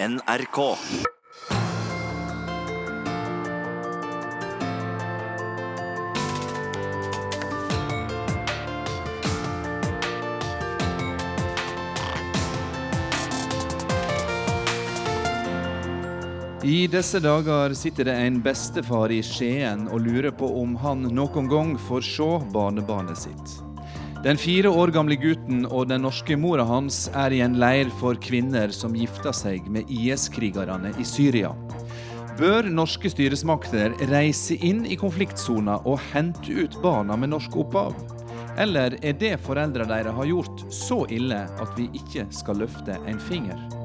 NRK. I disse dager sitter det en bestefar i Skien og lurer på om han noen gang får se barnebarnet sitt. Den fire år gamle gutten og den norske mora hans er i en leir for kvinner som gifter seg med IS-krigerne i Syria. Bør norske styresmakter reise inn i konfliktsona og hente ut barna med norsk opphav? Eller er det foreldra deres har gjort så ille at vi ikke skal løfte en finger?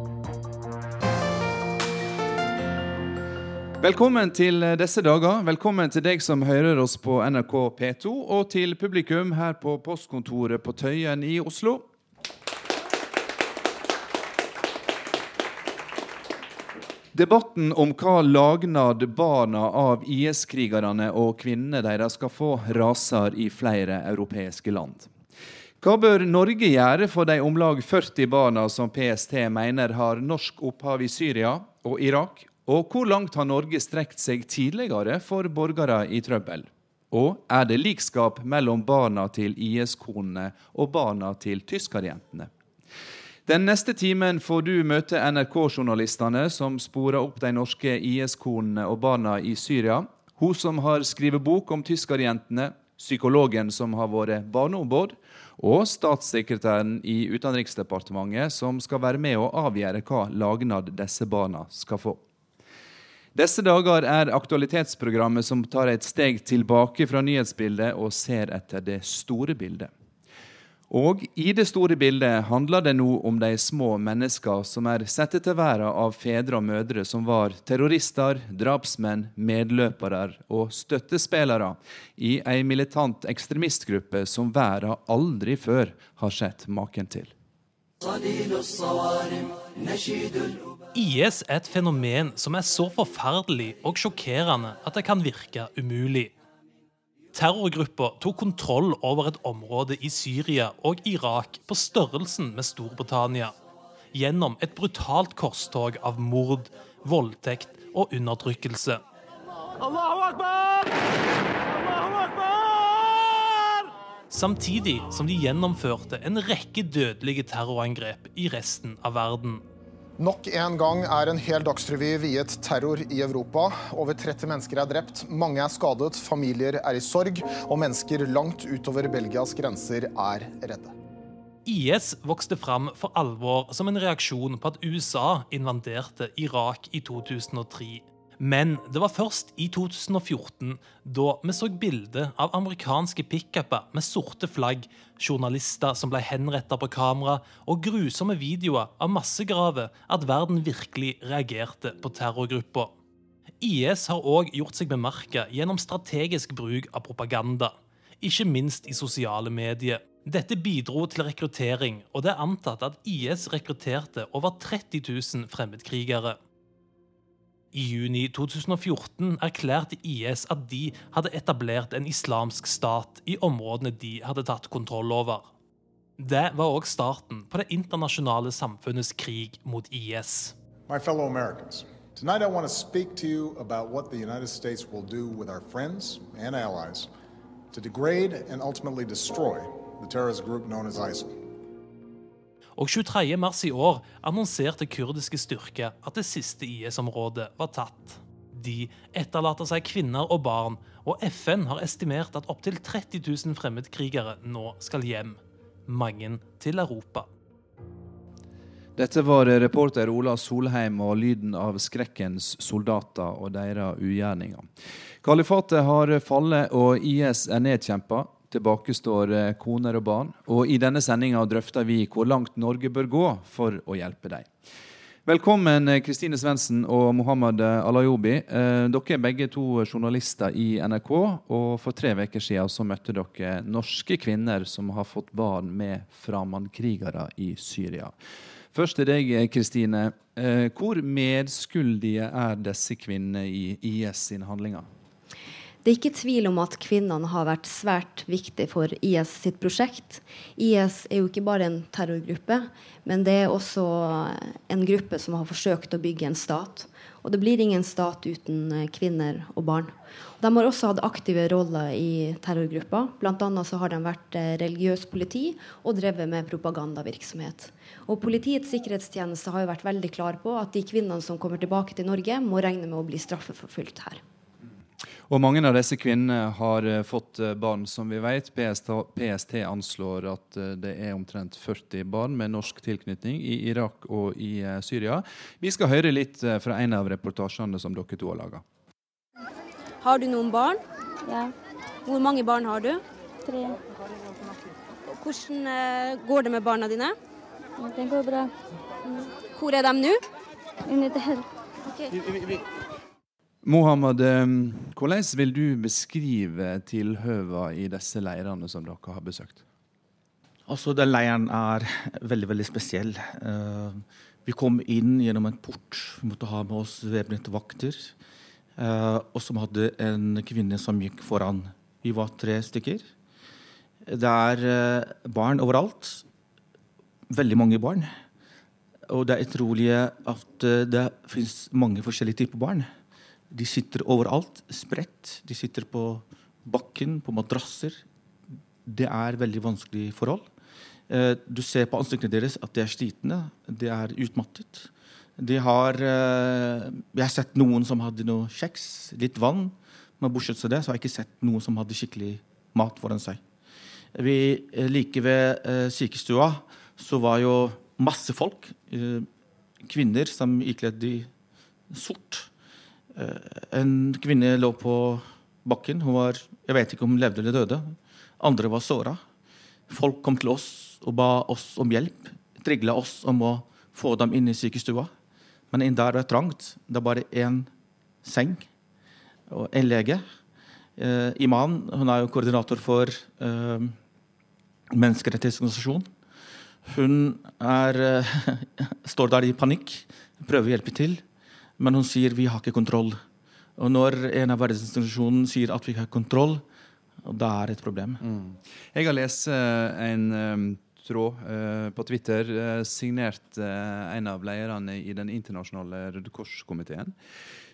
Velkommen til disse dager. Velkommen til deg som hører oss på NRK P2, og til publikum her på postkontoret på Tøyen i Oslo. Debatten om hva lagnad barna av IS-krigerne og kvinnene deres skal få, raser i flere europeiske land. Hva bør Norge gjøre for de om lag 40 barna som PST mener har norsk opphav i Syria og Irak og hvor langt har Norge strekt seg tidligere for borgere i trøbbel? Og er det likskap mellom barna til IS-konene og barna til tyskerjentene? Den neste timen får du møte NRK-journalistene som sporer opp de norske IS-konene og barna i Syria. Hun som har skrevet bok om tyskerjentene, psykologen som har vært barneombud, og statssekretæren i Utenriksdepartementet som skal være med å avgjøre hva lagnad disse barna skal få. Disse dager er aktualitetsprogrammet som tar et steg tilbake fra nyhetsbildet og ser etter det store bildet. Og i det store bildet handler det nå om de små mennesker som er satt til verden av fedre og mødre som var terrorister, drapsmenn, medløpere og støttespillere i ei militant ekstremistgruppe som verden aldri før har sett maken til. IS er et fenomen som er så forferdelig og sjokkerende at det kan virke umulig. Terrorgruppa tok kontroll over et område i Syria og Irak på størrelsen med Storbritannia, gjennom et brutalt korstog av mord, voldtekt og undertrykkelse. Samtidig som de gjennomførte en rekke dødelige terrorangrep i resten av verden. Nok en gang er en hel dagsrevy viet terror i Europa. Over 30 mennesker er drept, mange er skadet, familier er i sorg, og mennesker langt utover Belgias grenser er redde. IS vokste fram for alvor som en reaksjon på at USA invaderte Irak i 2003. Men det var først i 2014, da vi så bilde av amerikanske pickuper med sorte flagg, journalister som ble henrettet på kamera, og grusomme videoer av massegraver, at verden virkelig reagerte på terrorgruppa. IS har òg gjort seg bemerka gjennom strategisk bruk av propaganda, ikke minst i sosiale medier. Dette bidro til rekruttering, og det er antatt at IS rekrutterte over 30 000 fremmedkrigere. I juni 2014 erklærte IS at de hadde etablert en islamsk stat i områdene de hadde tatt kontroll over. Det var òg starten på det internasjonale samfunnets krig mot IS. My fellow Americans, tonight I want to speak to you about what the United States will do with our friends and allies to degrade and ultimately destroy the terrorist group known as ISIL. Og 23. mars i år annonserte kurdiske styrker at det siste IS-området var tatt. De etterlater seg kvinner og barn, og FN har estimert at opptil 30 000 fremmedkrigere nå skal hjem. Mange til Europa. Dette var reporter Ola Solheim og lyden av skrekkens soldater og deres ugjerninger. Kalifatet har fallet og IS er nedkjempa. Tilbake står eh, koner og barn. Og i denne sendinga drøfter vi hvor langt Norge bør gå for å hjelpe dem. Velkommen eh, Kristine Svendsen og Mohammed Alayobi. Eh, dere er begge to journalister i NRK. Og for tre uker siden så møtte dere norske kvinner som har fått barn med framandkrigere i Syria. Først til deg, Kristine. Hvor medskyldige er disse kvinnene i IS sine handlinger? Det er ikke tvil om at kvinnene har vært svært viktige for IS sitt prosjekt. IS er jo ikke bare en terrorgruppe, men det er også en gruppe som har forsøkt å bygge en stat. Og det blir ingen stat uten eh, kvinner og barn. De har også hatt aktive roller i terrorgruppa. Bl.a. så har de vært religiøs religiøst politi og drevet med propagandavirksomhet. Og Politiets sikkerhetstjeneste har jo vært veldig klar på at de kvinnene som kommer tilbake til Norge, må regne med å bli straffeforfulgt her. Og mange av disse kvinnene har uh, fått uh, barn, som vi vet. PST, PST, anslår at uh, det er omtrent 40 barn med norsk tilknytning i Irak og i Syria. Vi skal høre litt fra en av reportasjene som dere to har laga. Har du noen barn? Ja. Hvor mange barn har du? Tre. Hvordan går det med barna dine? Det går bra. Hvor er de nå? Inni der. Okay. Mohammed, hvordan vil du beskrive tilhøva i disse leirene som dere har besøkt? Altså, Den leiren er veldig veldig spesiell. Uh, vi kom inn gjennom en port. Vi måtte ha med oss væpnede vakter. Uh, og som hadde en kvinne som gikk foran. Vi var tre stykker. Det er uh, barn overalt. Veldig mange barn. Og det er utrolig at det finnes mange forskjellige typer barn. De sitter overalt, spredt. De sitter på bakken, på madrasser. Det er veldig vanskelige forhold. Eh, du ser på ansiktene deres at de er slitne, de er utmattet. De har eh, Jeg har sett noen som hadde noe kjeks, litt vann. Men bortsett fra det så har jeg ikke sett noen som hadde skikkelig mat foran seg. Vi eh, Like ved sykestua så var jo masse folk. Kvinner som ikledd i sort. Eh, en kvinne lå på bakken. Hun var, jeg vet ikke om hun levde eller døde. Andre var såra. Folk kom til oss og ba oss om hjelp. Trigla oss om å få dem inn i sykestua. Men inn der var det trangt. Det er bare én seng og en lege. Eh, Iman hun er jo koordinator for eh, menneskerettighetsorganisasjonen. Hun er, eh, står der i panikk, prøver å hjelpe til. Men hun sier vi har ikke kontroll. Og når en av verdensinstitusjonene sier at vi har kontroll, da er det et problem. Mm. Jeg har lest eh, en um, tråd uh, på Twitter uh, signert uh, en av lederne i den internasjonale Røde Kors-komiteen.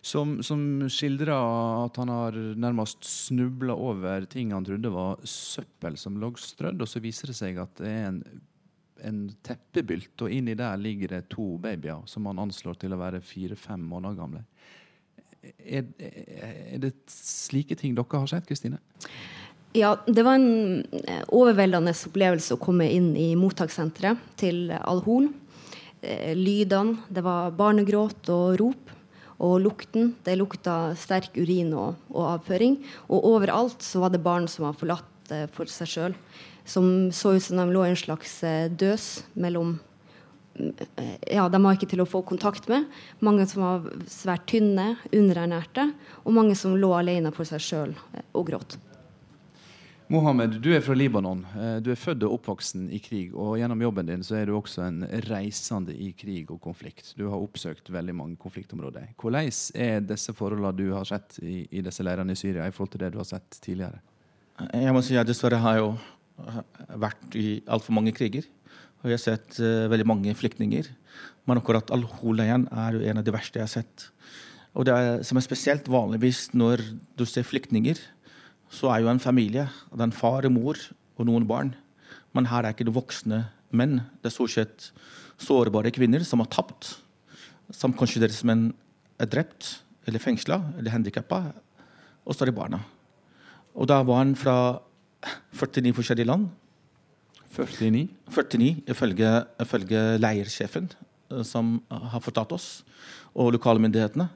Som, som skildrer at han har nærmest snubla over ting han trodde var søppel som lå strødd. Og så viser det seg at det er en en teppebylt, og inni der ligger det to babyer som man anslår til å være fire-fem måneder gamle. Er, er, det slike ting dere har sett, Kristine? Ja, det var en eh, overveldende opplevelse å komme inn i mottakssenteret til Al-Hol. Eh, lydene, det var barnegråt og rop. Og lukten, det lukta sterk urin og, og avføring. Og overalt så var det barn som var forlatt eh, for seg sjøl som så ut som de lå i en slags eh, døs mellom eh, ja, De var ikke til å få kontakt med. Mange som var svært tynne, underernærte, og mange som lå alene for seg sjøl eh, og gråt. Mohammed, du er fra Libanon. Du er født og oppvoksen i krig. Og gjennom jobben din så er du også en reisende i krig og konflikt. Du har oppsøkt veldig mange konfliktområder. Hvordan er disse forholdene du har sett i, i disse leirene i Syria, i forhold til det du har sett tidligere? Jeg må si at dessverre har jeg jo vært i altfor mange kriger. Og jeg har sett uh, veldig mange flyktninger. Men akkurat Al-Hol-leiren er en av de verste jeg har sett. Og det er, som er spesielt vanligvis når du ser flyktninger, så er jo en familie. Det er en far og mor og noen barn. Men her er ikke det voksne menn. Det er stort sett sårbare kvinner som har tapt. Som kanskje deres menn er drept eller fengsla eller handikappa. Og så er det barna. Og da var han fra 49 forskjellige land. 49? 49, ifølge, ifølge leirsjefen, eh, som har fortalt oss, og lokalmyndighetene.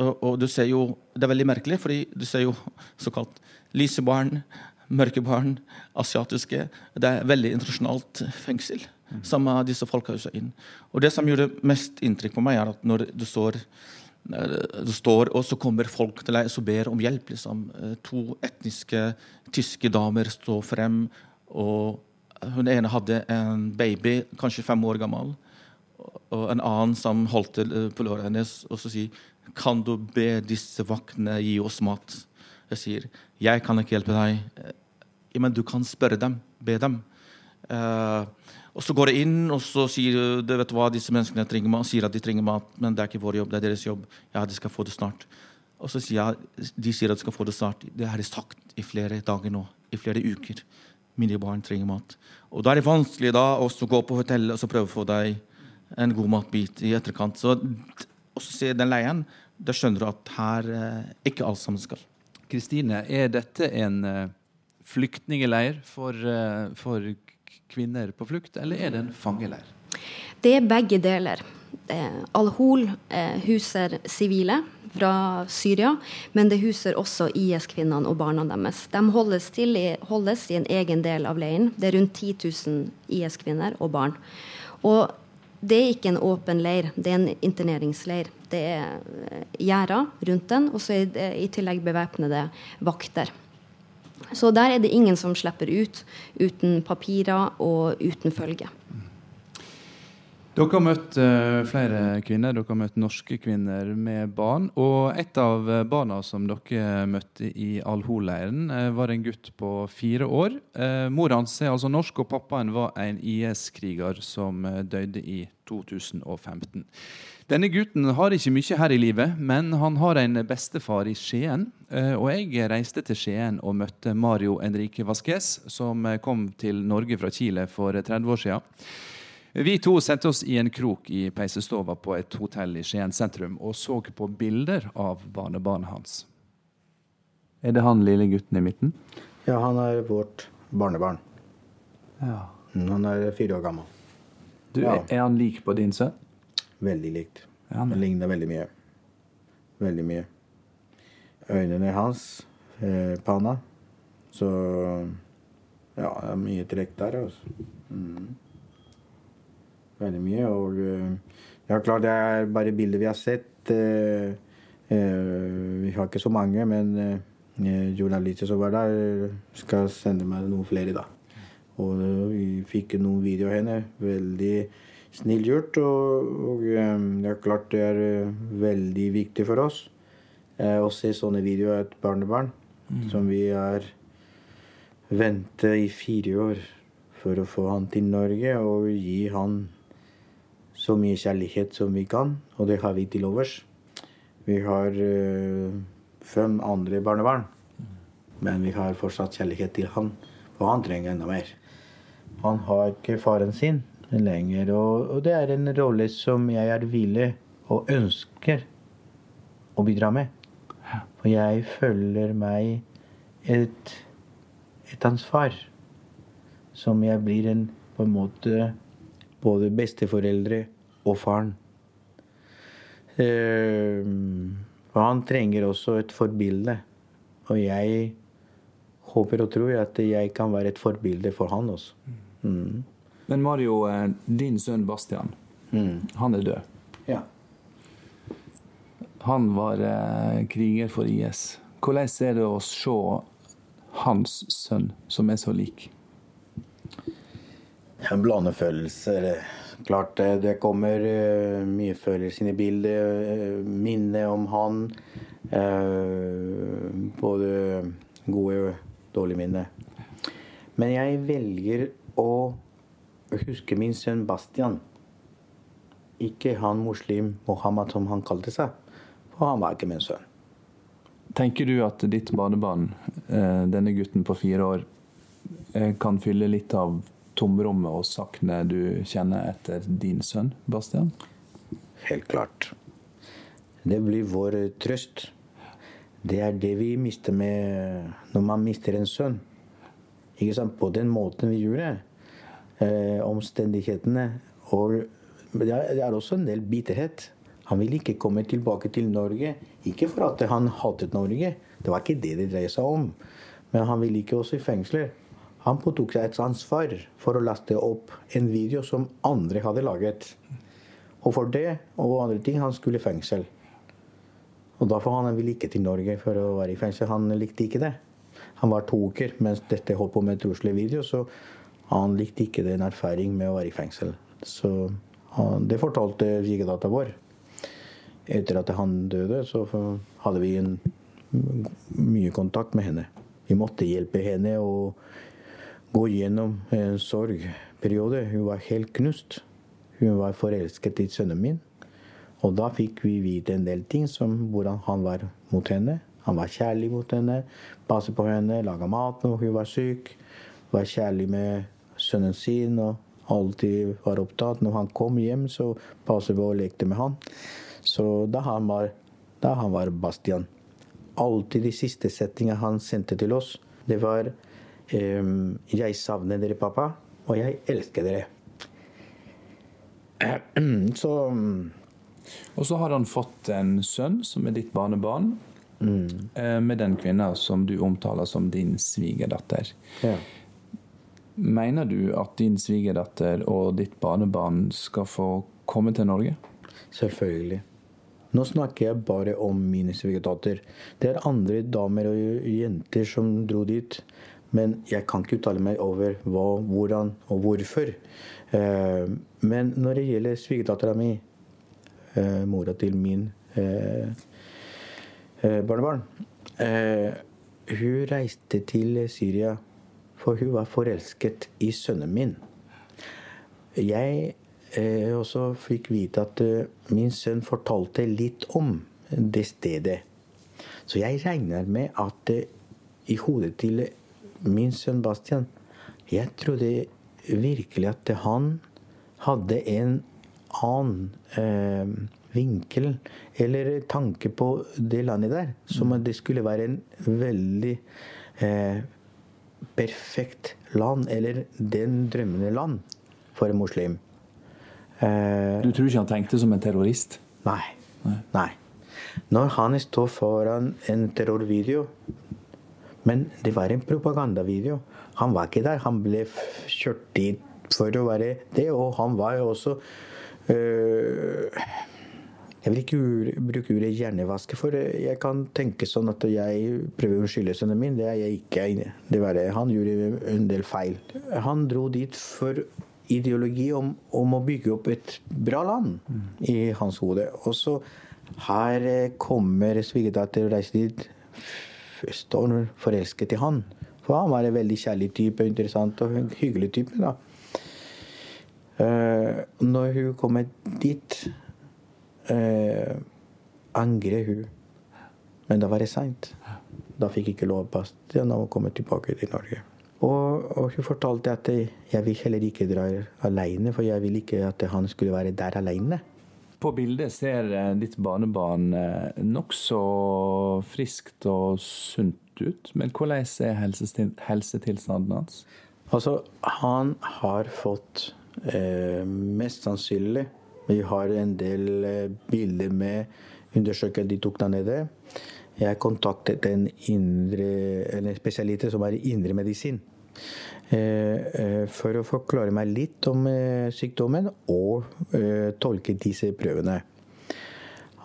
Og, og, du ser jo, Det er veldig merkelig, fordi du ser jo såkalt lyse barn, mørke barn, asiatiske. Det er veldig internasjonalt fengsel. Mm. Som disse folka også inn. Og Det som gjorde mest inntrykk på meg, er at når du står Eh, står, og så kommer folk til deg og ber om hjelp. Liksom. Eh, to etniske tyske damer står frem. og Hun ene hadde en baby, kanskje fem år gammel. Og en annen som holdt til på låret hennes og så sier kan du be disse vaktene gi oss mat. Jeg sier jeg kan ikke hjelpe deg, men du kan spørre dem. Be dem. Uh, og så går det inn, og så sier du vet hva, disse menneskene trenger mat, sier at de trenger mat, men det er ikke vår jobb, det er deres jobb. Ja, de skal få det snart. Og så sier jeg, de sier at de skal få det snart. Det har de sagt i flere dager nå. I flere uker. Mine barn trenger mat. Og da er det vanskelig da å gå på hotellet og så prøve å få deg en god matbit i etterkant. Så og så ser den leien. da skjønner du at her eh, ikke alt sammen skal. Kristine, er dette en uh, flyktningeleir for, uh, for kvinner på flukt, eller er det en fangeleir? Det er begge deler. Eh, Al-Hol eh, huser sivile fra Syria, men det huser også IS-kvinnene og barna deres. De holdes, til, holdes, i en egen del av leiren. Det er rundt 10 000 IS-kvinner og barn. Og det er ikke en åpen leir, det er en interneringsleir. Det er eh, gjerder rundt den, og så er det i tillegg bevæpnede vakter. Så der er det ingen som slipper ut uten papirer og uten følge. Dere har møtt uh, flere kvinner, dere har møtt norske kvinner med barn. Og et av eh, barna som dere møtte i Al-Hol-leiren, uh, var en gutt på fire år. Mor hans er altså norsk, og pappaen var en IS-kriger som døde i 2015. Denne gutten har ikke mye her i livet, men han har en bestefar i Skien. Og jeg reiste til Skien og møtte Mario Enrique Vasques, som kom til Norge fra Chile for 30 år siden. Vi to sendte oss i en krok i peisestova på et hotell i Skien sentrum og så på bilder av barnebarnet hans. Er det han lille gutten i midten? Ja, han er vårt barnebarn. Ja. Mm, han er fire år gammel. Du, ja. Er han lik på din sønn? Veldig likt. Ja, det ligner veldig mye. Veldig mye. Øynene hans, eh, panna Så ja, det er mye trekk der, altså. Mm. Veldig mye. Og eh, ja, klart det er bare bilder vi har sett. Eh, eh, vi har ikke så mange, men journalister som var der, skal sende meg noen flere da. Og vi fikk noen videoer av henne. Veldig snill gjort. Og, og det er klart det er veldig viktig for oss å se sånne videoer av et barnebarn mm. som vi har ventet i fire år for å få han til Norge og gi han så mye kjærlighet som vi kan, og det har vi til overs. Vi har uh, fem andre barnebarn, men vi har fortsatt kjærlighet til han, og han trenger enda mer. Han har ikke faren sin lenger, og, og det er en rolle som jeg er villig og ønsker å bidra med. For jeg føler meg et, et ansvar som jeg blir en på en måte både besteforeldre og faren. Eh, og han trenger også et forbilde. Og jeg håper og tror at jeg kan være et forbilde for han også. Mm. Men Mario, eh, din sønn Bastian, mm. han er død. Ja. Han var eh, kriger for IS. Hvordan er det å se hans sønn, som er så lik? En blandet følelser. Klart det, det kommer uh, mye følelser inn i bildet. Uh, minne om han. Uh, både gode og dårlige minner. Men jeg velger å huske min sønn Bastian. Ikke han muslim Mohammed som han kalte seg. For han var ikke min sønn. Tenker du at ditt barnebarn, denne gutten på fire år, kan fylle litt av tomrommet og savnet du kjenner etter din sønn, Bastian? Helt klart. Det blir vår trøst. Det er det vi mister med når man mister en sønn. Ikke sant? På den måten vi gjorde. Eh, omstendighetene. Og det er også en del bitterhet. Han ville ikke komme tilbake til Norge. Ikke for at han hatet Norge, det var ikke det det dreide seg om. Men han ville ikke også i fengsler. Han påtok seg et ansvar for å laste opp en video som andre hadde laget. Og for det og andre ting han skulle i fengsel. Og derfor han ville ikke til Norge for å være i fengsel. Han likte ikke det. Han var to uker mens dette holdt på med truslig video, så han likte ikke den erfaring med å være i fengsel. Så han, det fortalte svigerdattera vår. Etter at han døde, så hadde vi en mye kontakt med henne. Vi måtte hjelpe henne å gå gjennom en sorgperiode. Hun var helt knust. Hun var forelsket i sønnen min. Og da fikk vi vite en del ting, som hvordan han var mot henne. Han var kjærlig mot henne, passet på henne, laga mat når hun var syk. Var kjærlig med sønnen sin og alltid var opptatt. Når han kom hjem, så passet vi og lekte med han. Så da han var, da han var Bastian. Alltid de siste settingene han sendte til oss, det var ehm, 'Jeg savner dere, pappa', og 'Jeg elsker dere'. Så Og så har han fått en sønn som er ditt barnebarn, Mm. med den kvinna som du omtaler som din svigerdatter. ja. Mener du at din svigerdatter og ditt barnebarn skal få komme til Norge? Selvfølgelig. Nå snakker jeg bare om mine svigerdatter. Det er andre damer og jenter som dro dit. Men jeg kan ikke uttale meg over hva, hvordan og hvorfor. Eh, men når det gjelder svigerdattera mi, eh, mora til min eh, barnebarn Hun reiste til Syria, for hun var forelsket i sønnen min. Jeg eh, også fikk vite at eh, min sønn fortalte litt om det stedet. Så jeg regner med at eh, i hodet til min sønn Bastian Jeg trodde virkelig at han hadde en annen eh, vinkel eller tanke på det landet der. Som at det skulle være en veldig eh, perfekt land, eller den drømmende land for en muslim. Eh, Du tror ikke han tenkte som en terrorist? Nei. Nei. Når han står foran en terrorvideo Men det var en propagandavideo. Han var ikke der. Han ble kjørt dit for å være det, og han var jo også øh, Jeg vil ikke bruke ordet hjernevaske, for jeg kan tenke sånn at jeg prøver å skylde sønnen min. Det er jeg ikke. Det var det. Han gjorde en del feil. Han dro dit for ideologi om, om å bygge opp et bra land i hans hode. Og så her eh, kommer svigerdatter og reiser dit. Står forelsket i han. For han var en veldig kjærlig type, interessant og hyggelig type. da. Eh, når hun kommer dit, eh, angrer hun. Men da var det seint. Da fikk jeg ikke lov Bastian å komme tilbake til Norge. Og, og hun fortalte at jeg vil heller ikke dra alene, for jeg vil ikke at han skulle være der alene. På bildet ser eh, ditt barnebarn eh, nokså friskt og sunt ut. Men hvordan er helsetilstanden hans? Altså, han har fått eh, Mest sannsynlig Vi har en del eh, bilder med undersøkelser de tok der nede. Jeg kontaktet en indre, eller spesialist som er i indremedisin. Eh, eh, for å forklare meg litt om sykdommen og tolke disse prøvene.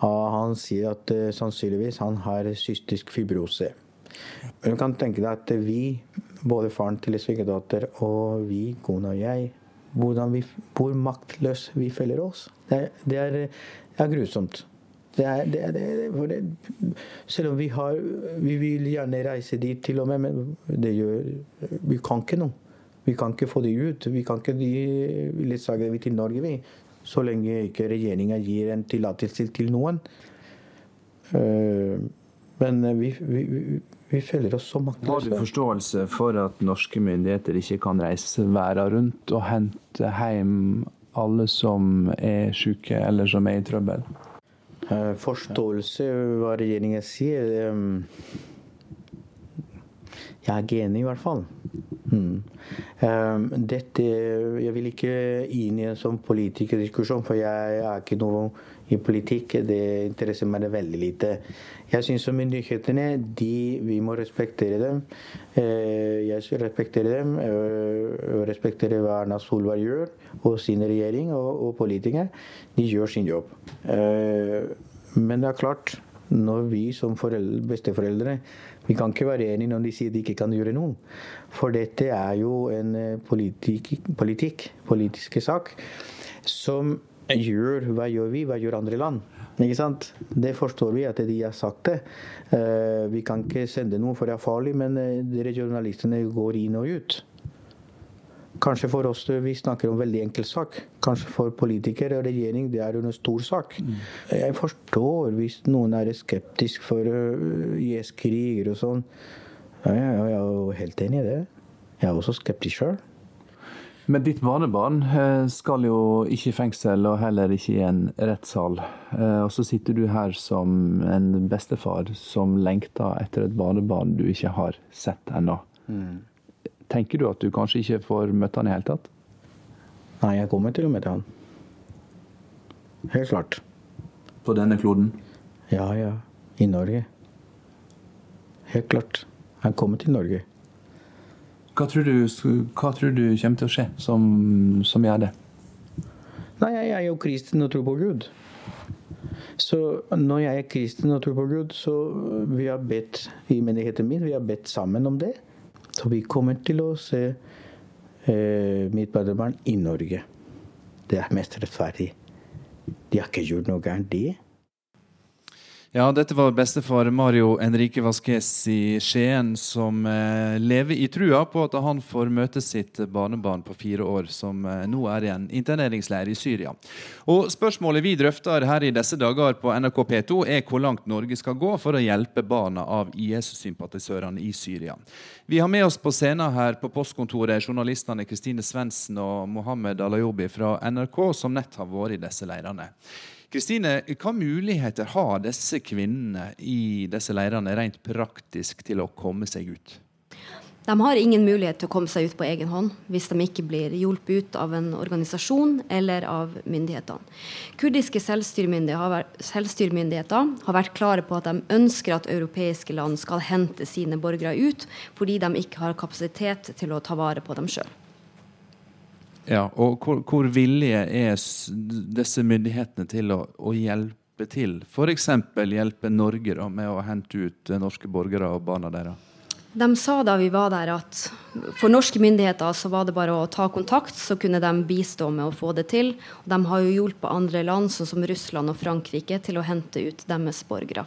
Han sier at sannsynligvis han har cystisk fibrose. Du kan tenke deg at vi, både faren til svigerdatter og vi, kona og jeg, vi, hvor maktløse vi føler oss. Det er, det er, er grusomt. Det er, det selv om vi har Vi vil gjerne reise dit til og med, men det gjør Vi kan ikke noe. Vi kan ikke få de ut. Vi kan ikke de ledsagere til Norge, vi. Så lenge ikke regjeringa gir en tillatelse til noen. Eh, Men vi, vi, vi, føler oss så Har du forståelse for at norske myndigheter ikke kan reise verden rundt og hente hjem alle som er syke eller som er i trøbbel? Eh, Forståelse hva regjeringen sier ehm, Jeg er enig, i hvert fall. Mm. Ehm, Dette Jeg vil ikke inn i en sånn politikerdiskusjon, for jeg er ikke noe i politikk. Det interesserer meg veldig lite. Jeg syns myndighetene de, vi må respektere dem. Uh, Jeg skal respektere dem. eh, og Respektere hva Erna Solberg gjør, og sin regjering og, og politikere. De gjør sin jobb. Uh, Men det er klart, når vi som foreldre, besteforeldre vi kan ikke være enige når de sier de ikke kan gjøre noe. For dette er jo en eh, politikk, politikk politiske sak, som gjør Hva gjør vi? Hva gjør andre land? Ikke sant? Det forstår vi at de har sagt det. Uh, vi kan ikke sende noe for det er farlig, men uh, dere journalistene går inn og ut. Kanskje for oss vi snakker om veldig enkel sak. Kanskje for politikere og regjering det er en stor sak. Mm. Jeg forstår hvis noen er skeptisk for uh, IS-kriger og sånn. Ja, ja, jeg er jo helt enig i det. Jeg er også skeptisk sjøl. Men ditt barnebarn eh, skal jo ikke i fengsel, og heller ikke i en rettssal. Eh, og så sitter du her som en bestefar som lengter etter et barnebarn du ikke har sett ennå. Mm. Tenker du at du kanskje ikke får møtt han i hele tatt? Nei, jeg kommer til å møte han. Helt klart. På denne kloden? Ja, ja. I Norge. Helt klart. Han kommer til Norge. Hva tror, du, hva tror du kommer til å skje som, som gjør det? Nei, jeg er jo kristen og tror på Gud. Så når jeg er kristen og tror på Gud, så vi har bedt i menigheten min, vi har bedt sammen om det. Så vi kommer til å se eh, mitt barnebarn i Norge. Det er mest rettferdig. De har ikke gjort noe gærent, de. Ja, dette var bestefar Mario Enrique Vasques i Skien, som eh, lever i trua på at han får møte sitt barnebarn på fire år, som eh, nå er i en interneringsleir i Syria. Og Spørsmålet vi drøfter her i disse dager på NRK P2, er hvor langt Norge skal gå for å hjelpe barna av IS-sympatisørene i Syria. Vi har med oss på scenen her på postkontoret journalistene Kristine Svendsen og Mohammed Alayobi fra NRK, som nett har vært i disse leirene. Kristine, hva muligheter har disse kvinnene i disse leirene rent praktisk til å komme seg ut? De har ingen mulighet til å komme seg ut på egen hånd hvis de ikke blir hjulpet ut av en organisasjon eller av myndighetene. Kurdiske selvstyremyndigheter har vært klare på at de ønsker at europeiske land skal hente sine borgere ut, fordi de ikke har kapasitet til å ta vare på dem sjøl. Ja, og hvor, hvor villige er disse myndighetene til å, å hjelpe til? F.eks. hjelpe Norge da, med å hente ut norske borgere og barna deres? De sa da vi var der at for norske myndigheter så var det bare å ta kontakt, så kunne de bistå med å få det til. De har jo hjulpet andre land, sånn som Russland og Frankrike, til å hente ut deres borgere.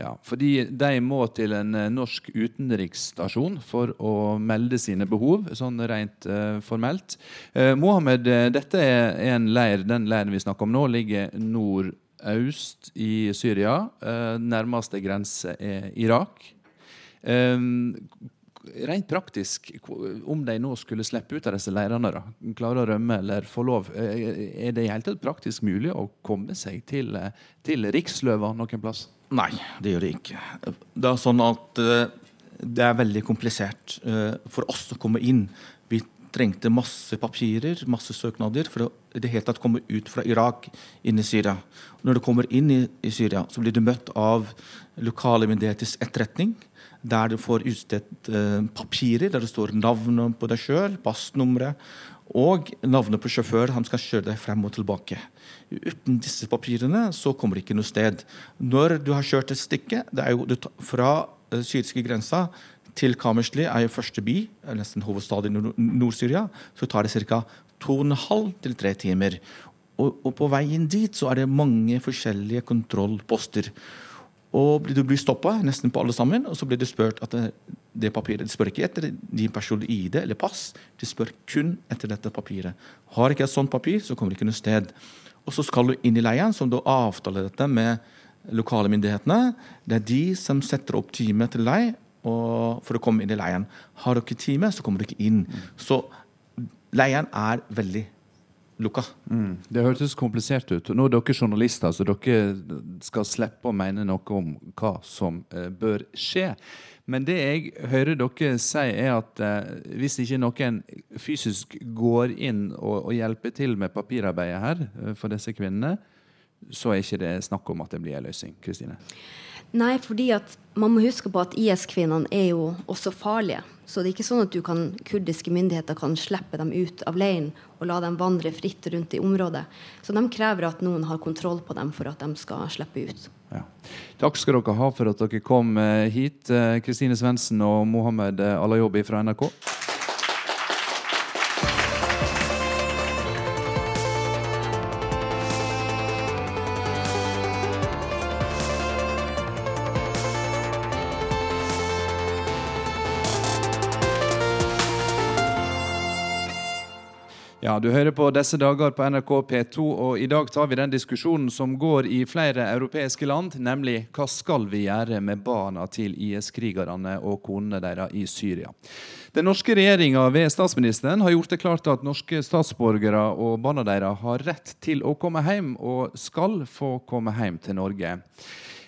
Ja, fordi de må til en eh, norsk utenriksstasjon for å melde sine behov, sånn rent uh, formelt. Uh, Mohammed, dette er en leir. Den leiren vi snakker om nå, ligger nordøst i Syria. Uh, nærmeste grense er Irak. Um, rent praktisk, om de nå skulle slippe ut av disse leirene, da, klare å rømme eller få lov, er det i hele tatt praktisk mulig å komme seg til, til Riksløva noen plass? Nei, det gjør det ikke. Det er sånn at uh, det er veldig komplisert uh, for oss å komme inn. Vi trengte masse papirer, masse søknader, for å i det hele tatt komme ut fra Irak inn i Syria. Når du kommer inn i, Syria, så blir du møtt av lokale myndigheters etterretning, der du får utstedt uh, papirer der det står navnet på deg sjøl, passnummeret og navnet på sjåfør. Han skal kjøre deg frem og tilbake. Uten disse papirene så kommer det ikke noe sted. Når du har kjørt et stykke det er jo Fra uh, syriske grensa til Kamersli er jo første by, nesten hovedstad i Nord-Syria. Så tar det ca. 2,5 til 3 timer. Og, og, på veien dit så er det mange forskjellige kontrollposter. Og du blir stoppa nesten på alle sammen, og så blir du spurt at det, det papiret De spør ikke etter din personlige ID eller pass, de spør kun etter dette papiret. Har ikke et sånt papir, så kommer du ikke noe sted. Og så skal du inn i leiren, som du avtaler dette med lokale myndighetene. Det er de som setter opp time til deg for å komme inn i leiren. Har du ikke time, så kommer du ikke inn. Så leiren er veldig lukka. Mm. Det hørtes komplisert ut. Nå er dere journalister, så dere skal slippe å mene noe om hva som uh, bør skje. Men det jeg hører dere si, er at eh, hvis ikke noen fysisk går inn og, og hjelper til med papirarbeidet her uh, for disse kvinnene, så er ikke det snakk om at det blir en løsning. Kristine? Nei, fordi at man må huske på at IS-kvinnene er jo også farlige. Så det er ikke sånn at kan, kurdiske myndigheter kan slippe dem ut av leiren og la dem vandre fritt rundt i området. Så de krever at noen har kontroll på dem for at de skal slippe ut. Ja. Takk skal dere ha for at dere kom eh, hit, eh, Kristine Svendsen og Mohammed Alayobi fra NRK. Ja, Du hører på disse dager på NRK P2, og i dag tar vi den diskusjonen som går i flere europeiske land, nemlig hva skal vi gjøre med barna til IS-krigerne og konene deres i Syria. Den norske regjeringa ved statsministeren har gjort det klart at norske statsborgere og barna deres har rett til å komme hjem, og skal få komme hjem til Norge.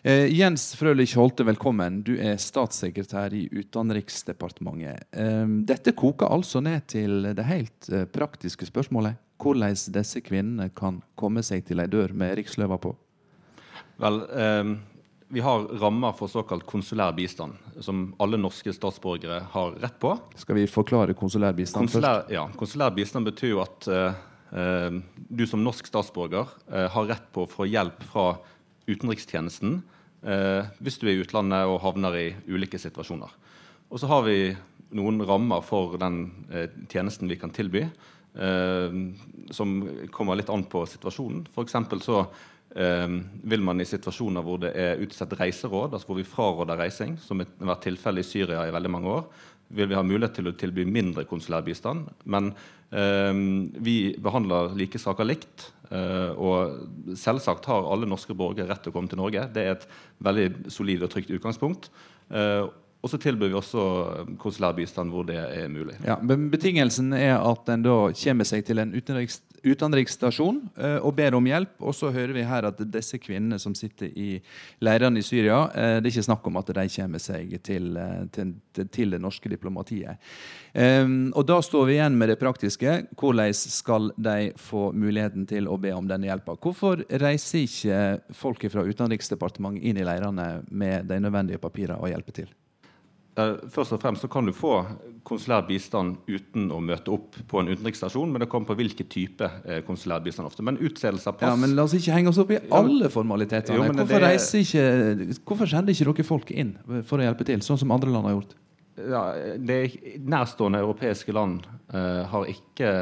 Eh, Jens Frølich Holte, velkommen. Du er statssekretær i Utenriksdepartementet. Eh, dette koker altså ned til det helt eh, praktiske spørsmålet. Hvordan disse kvinnene kan komme seg til ei dør med riksløva på? Vel, eh, vi har rammer for såkalt konsulær bistand, som alle norske statsborgere har rett på. Skal vi forklare konsulær bistand konsulær, først? Ja, Konsulær bistand betyr jo at eh, du som norsk statsborger eh, har rett på å få hjelp fra utenrikstjenesten eh, hvis du er i utlandet og havner i ulike situasjoner. Og så har vi noen rammer for den eh, tjenesten vi kan tilby, eh, som kommer litt an på situasjonen. For så eh, vil man i situasjoner hvor det er utstedt reiseråd, altså hvor vi fraråder reising, som har vært tilfellet i Syria i veldig mange år, vil vi ha mulighet til å tilby mindre konsulær bistand. Men eh, vi behandler like saker likt. Uh, og selvsagt har alle norske borgere rett til å komme til Norge. Det er et veldig solid og trygt utgangspunkt. Og så tilbyr vi også konsulær bistand hvor det er mulig. Ja, men Betingelsen er at en da kommer seg til en utenriks, utenriksstasjon eh, og ber om hjelp. Og så hører vi her at disse kvinnene som sitter i leirene i Syria, det er ikke snakk om at de kommer seg til, til, til det norske diplomatiet. Eh, og da står vi igjen med det praktiske. Hvordan skal de få muligheten til å be om denne hjelpa? Hvorfor reiser ikke folk fra Utenriksdepartementet inn i leirene med de nødvendige papirene og hjelper til? Uh, først og fremst så kan du få konsulær bistand uten å møte opp på en utenriksstasjon, men det kommer på hvilken type uh, konsulær bistand ofte. Men utstedelse av pass Ja, men La oss ikke henge oss opp i alle formalitetene. Jo, hvorfor, det... ikke, hvorfor sender ikke dere folk inn for å hjelpe til, sånn som andre land har gjort? Ja, det Nærstående europeiske land uh, har ikke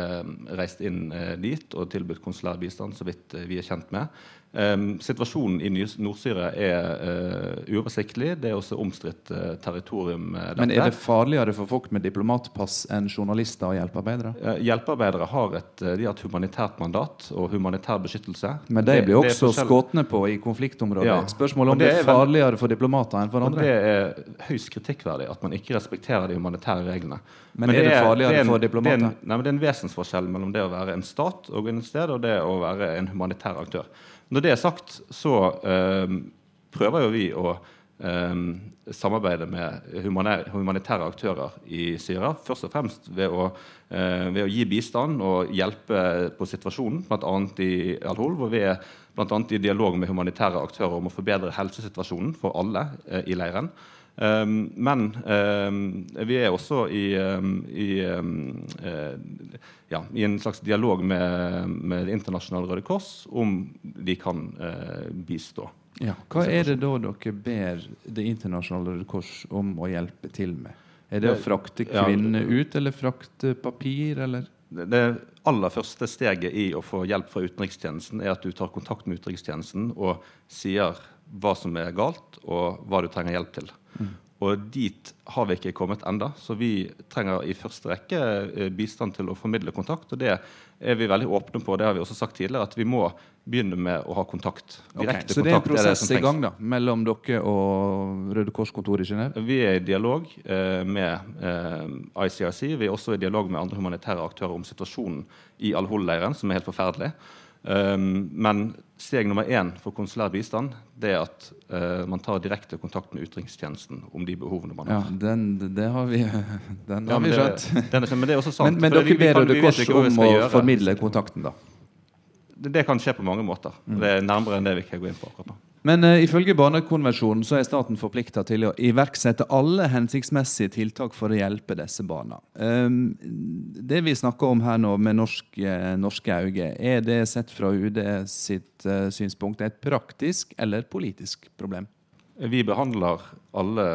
reist inn dit og tilbudt konsulær bistand, så vidt vi er kjent med. Um, situasjonen i Nord-Syria er uh, uoversiktlig. Det er også omstridt uh, territorium. Uh, Men er det farligere for folk med diplomatpass enn journalister og hjelpearbeidere? hjelpearbeidere har et, de har humanitært mandat og humanitær beskyttelse. Men de blir også skutt på i konfliktområder. Ja. Spørsmålet om det, det, er farligere for diplomater enn for andre? Det er høyst kritikkverdig at man ikke respekterer de humanitære reglene. Men, men er det, farligere det er en, for diplomater? Det er, en, nei, det er en vesensforskjell mellom det å være en stat og en sted og det å være en humanitær aktør. Når det er sagt, så eh, prøver jo vi å eh, samarbeide med humanitære aktører i Syria. Først og fremst ved å, eh, ved å gi bistand og hjelpe på situasjonen, bl.a. i Al-Hol, hvor vi er annet i dialog med humanitære aktører om å forbedre helsesituasjonen for alle eh, i leiren. Um, men um, vi er også i, um, i, uh, ja, i, en slags dialog med, med Det internasjonale Røde Kors om de kan uh, bistå. Ja. Hva er det da dere ber Det internasjonale Røde Kors om å hjelpe til med? Er det å frakte kvinner ut, eller frakte papir, eller? Det aller første steget i å få hjelp fra utenrikstjenesten er at du tar kontakt med utenrikstjenesten og sier hva som er galt, og hva du trenger hjelp til. Mm. Og dit har vi ikke kommet enda, så vi trenger i første rekke eh, bistand til å formidle kontakt. Og det er vi veldig åpne på. Det har vi også sagt tidligere, at vi må begynne med å ha kontakt. Direkte okay, så det er en prosess er i gang da, mellom dere og Røde Kors-kontoret i Genéve? Vi er i dialog eh, med eh, ICRC. Vi er også i dialog med andre humanitære aktører om situasjonen i Al-Hol-leiren, som er helt forferdelig. Um, men steg nummer én for konsulær bistand det er at uh, man tar direkte kontakt med utenrikstjenesten om de behovene man har. Ja, den, det har vi, den ja, har vi skjønt. men, det er også sant. Men, men dere ber Røde Kors om å gjøre. formidle kontakten, da? Det, det, kan skje på mange måter. Det er nærmere enn det vi kan gå inn på. akkurat nå. Men uh, ifølge Barnekonvensjonen så er staten forplikta til å iverksette alle hensiktsmessige tiltak for å hjelpe disse barna. Um, det vi snakker om her nå med norske, norske øyne, er det sett fra UD sitt uh, synspunkt et praktisk eller politisk problem? Vi behandler alle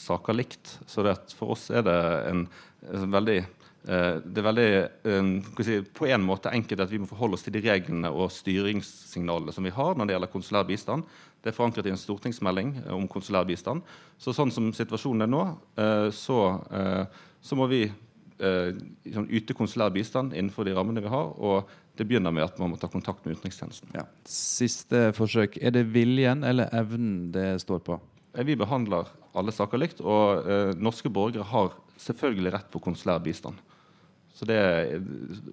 saker likt. Så for oss er det en, en veldig det er veldig eh, si, på en måte enkelt at vi må forholde oss til de reglene og styringssignalene som vi har når det gjelder konsulær bistand. Det er forankret i en stortingsmelding eh, om konsulær bistand. Så sånn som situasjonen er nå, så, så må vi eh, sånn yte konsulær bistand innenfor de rammene vi har. og det begynner med at man må ta kontakt med utenrikstjenesten. Ja. Siste forsøk. Er det viljen eller evnen det står på? Eh, vi behandler alle saker likt, og eh, norske borgere har selvfølgelig rett på konsulær bistand. Så det,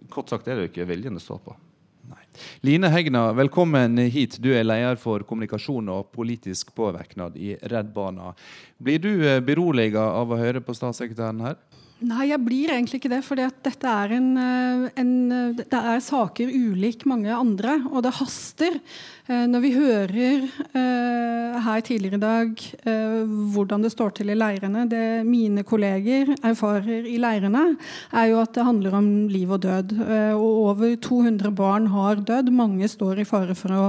kort sagt er det jo ikke viljen det står på. Nei. Line Hegna, velkommen hit. Du er leder for kommunikasjon og politisk påvirknad i Redd Barna. Blir du eh, beroliget av å høre på statssekretæren her? Nei, jeg blir egentlig ikke det. For dette er, en, eh, en, eh, det er saker ulik mange andre, og det haster. Eh, når vi hører her tidligere i dag hvordan det står til i leirene Det mine kolleger erfarer i leirene, er jo at det handler om liv og død. Og over 200 barn har dødd. Mange står i fare for å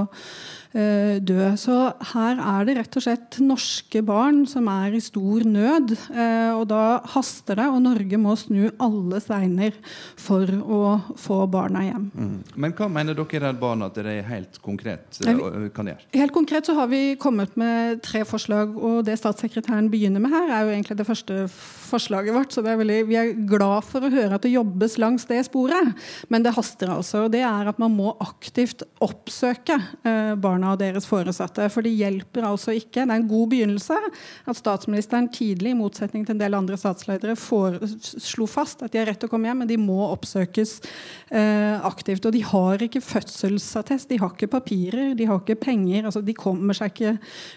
dø. Så her er det rett og slett norske barn som er i stor nød. Eh, og da haster det, og Norge må snu alle steiner for å få barna hjem. Mm. Men hva mener dere i Redd Barna at dere helt konkret eh, kan gjøre? Helt konkret så har vi kommet med tre forslag, og det statssekretæren begynner med her, er jo egentlig det første forslaget vårt. Så er veldig, vi er glad for å høre at det jobbes langs det sporet. Men det haster altså. og Det er at man må aktivt oppsøke barna barna og deres foresatte. For det hjelper altså ikke. Det er en god begynnelse at statsministeren tidlig, i motsetning til en del andre statsledere, slo fast at de har rett til å komme hjem, men de må oppsøkes eh, aktivt. Og de har ikke fødselsattest, de har ikke papirer, de har ikke penger. altså De kommer seg ikke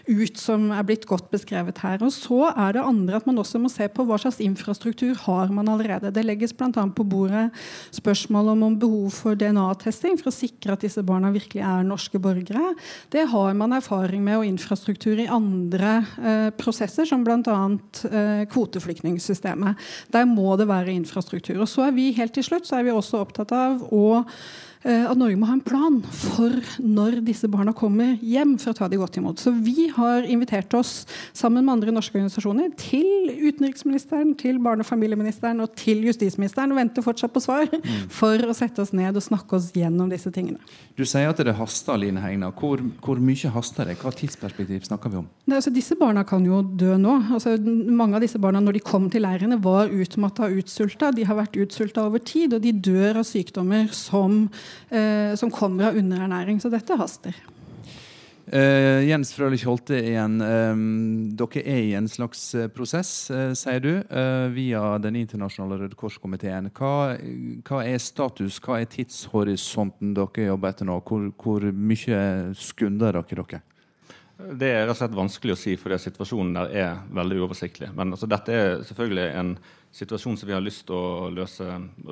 ut, som er blitt godt beskrevet her. Og så er det andre at man også må se på hva slags infrastruktur har man allerede. Det legges bl.a. på bordet spørsmål om, om behov for DNA-testing for å sikre at disse barna virkelig er norske borgere. Det har man erfaring med og infrastruktur i andre eh, prosesser, som bl.a. Eh, kvoteflyktningsystemet. Der må det være infrastruktur. Og så er vi helt til slutt så er vi også opptatt av å at Norge må ha en plan for når disse barna kommer hjem, for å ta de godt imot. Så vi har invitert oss sammen med andre norske organisasjoner til utenriksministeren, til barne- og familieministeren og til justisministeren og venter fortsatt på svar mm. for å sette oss ned og snakke oss gjennom disse tingene. Du sier at det haster, Line Hegna. Hvor, hvor mye haster det? Hva tidsperspektiv snakker vi om? Det, altså, disse barna kan jo dø nå. Altså, mange av disse barna når de kom til leirene, var utmatta og utsulta. De har vært utsulta over tid, og de dør av sykdommer som eh, som kommer av underernæring. Så dette haster. Uh, Jens Frølich Holte igjen. Um, dere er i en slags uh, prosess, uh, sier du, via Den internasjonale Røde Kors-komiteen. Hva, hva, er status, hva er tidshorisonten dere jobber etter nå? Hvor, hvor mye skunder dere dere? Det er rett og slett vanskelig å si, fordi situasjonen der er veldig uoversiktlig. Men altså, dette er selvfølgelig en situasjon som vi har lyst til å løse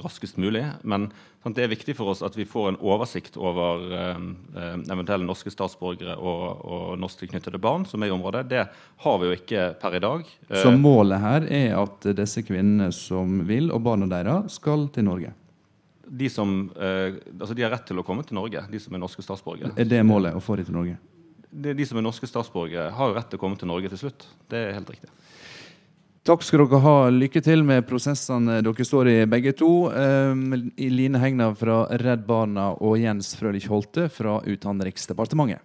raskest mulig. Men sant, det er viktig for oss at vi får en oversikt over eh, eh eventuelle norske statsborgere og, og norsktilknyttede barn som er i området. Det har vi jo ikke per i dag. Så målet her er at disse kvinnene som vil, og barna deres, skal til Norge? De, som, eh, altså de har rett til å komme til Norge, de som er norske statsborgere. Er det målet, å få dem til Norge? de som er norske statsborgere, har jo rett til å komme til Norge til slutt. Det er helt riktig. Takk skal dere ha. Lykke til med prosessene dere står i, begge to. Um, Line Hegna fra Redd Barna og Jens Frølich Holte fra Utenriksdepartementet.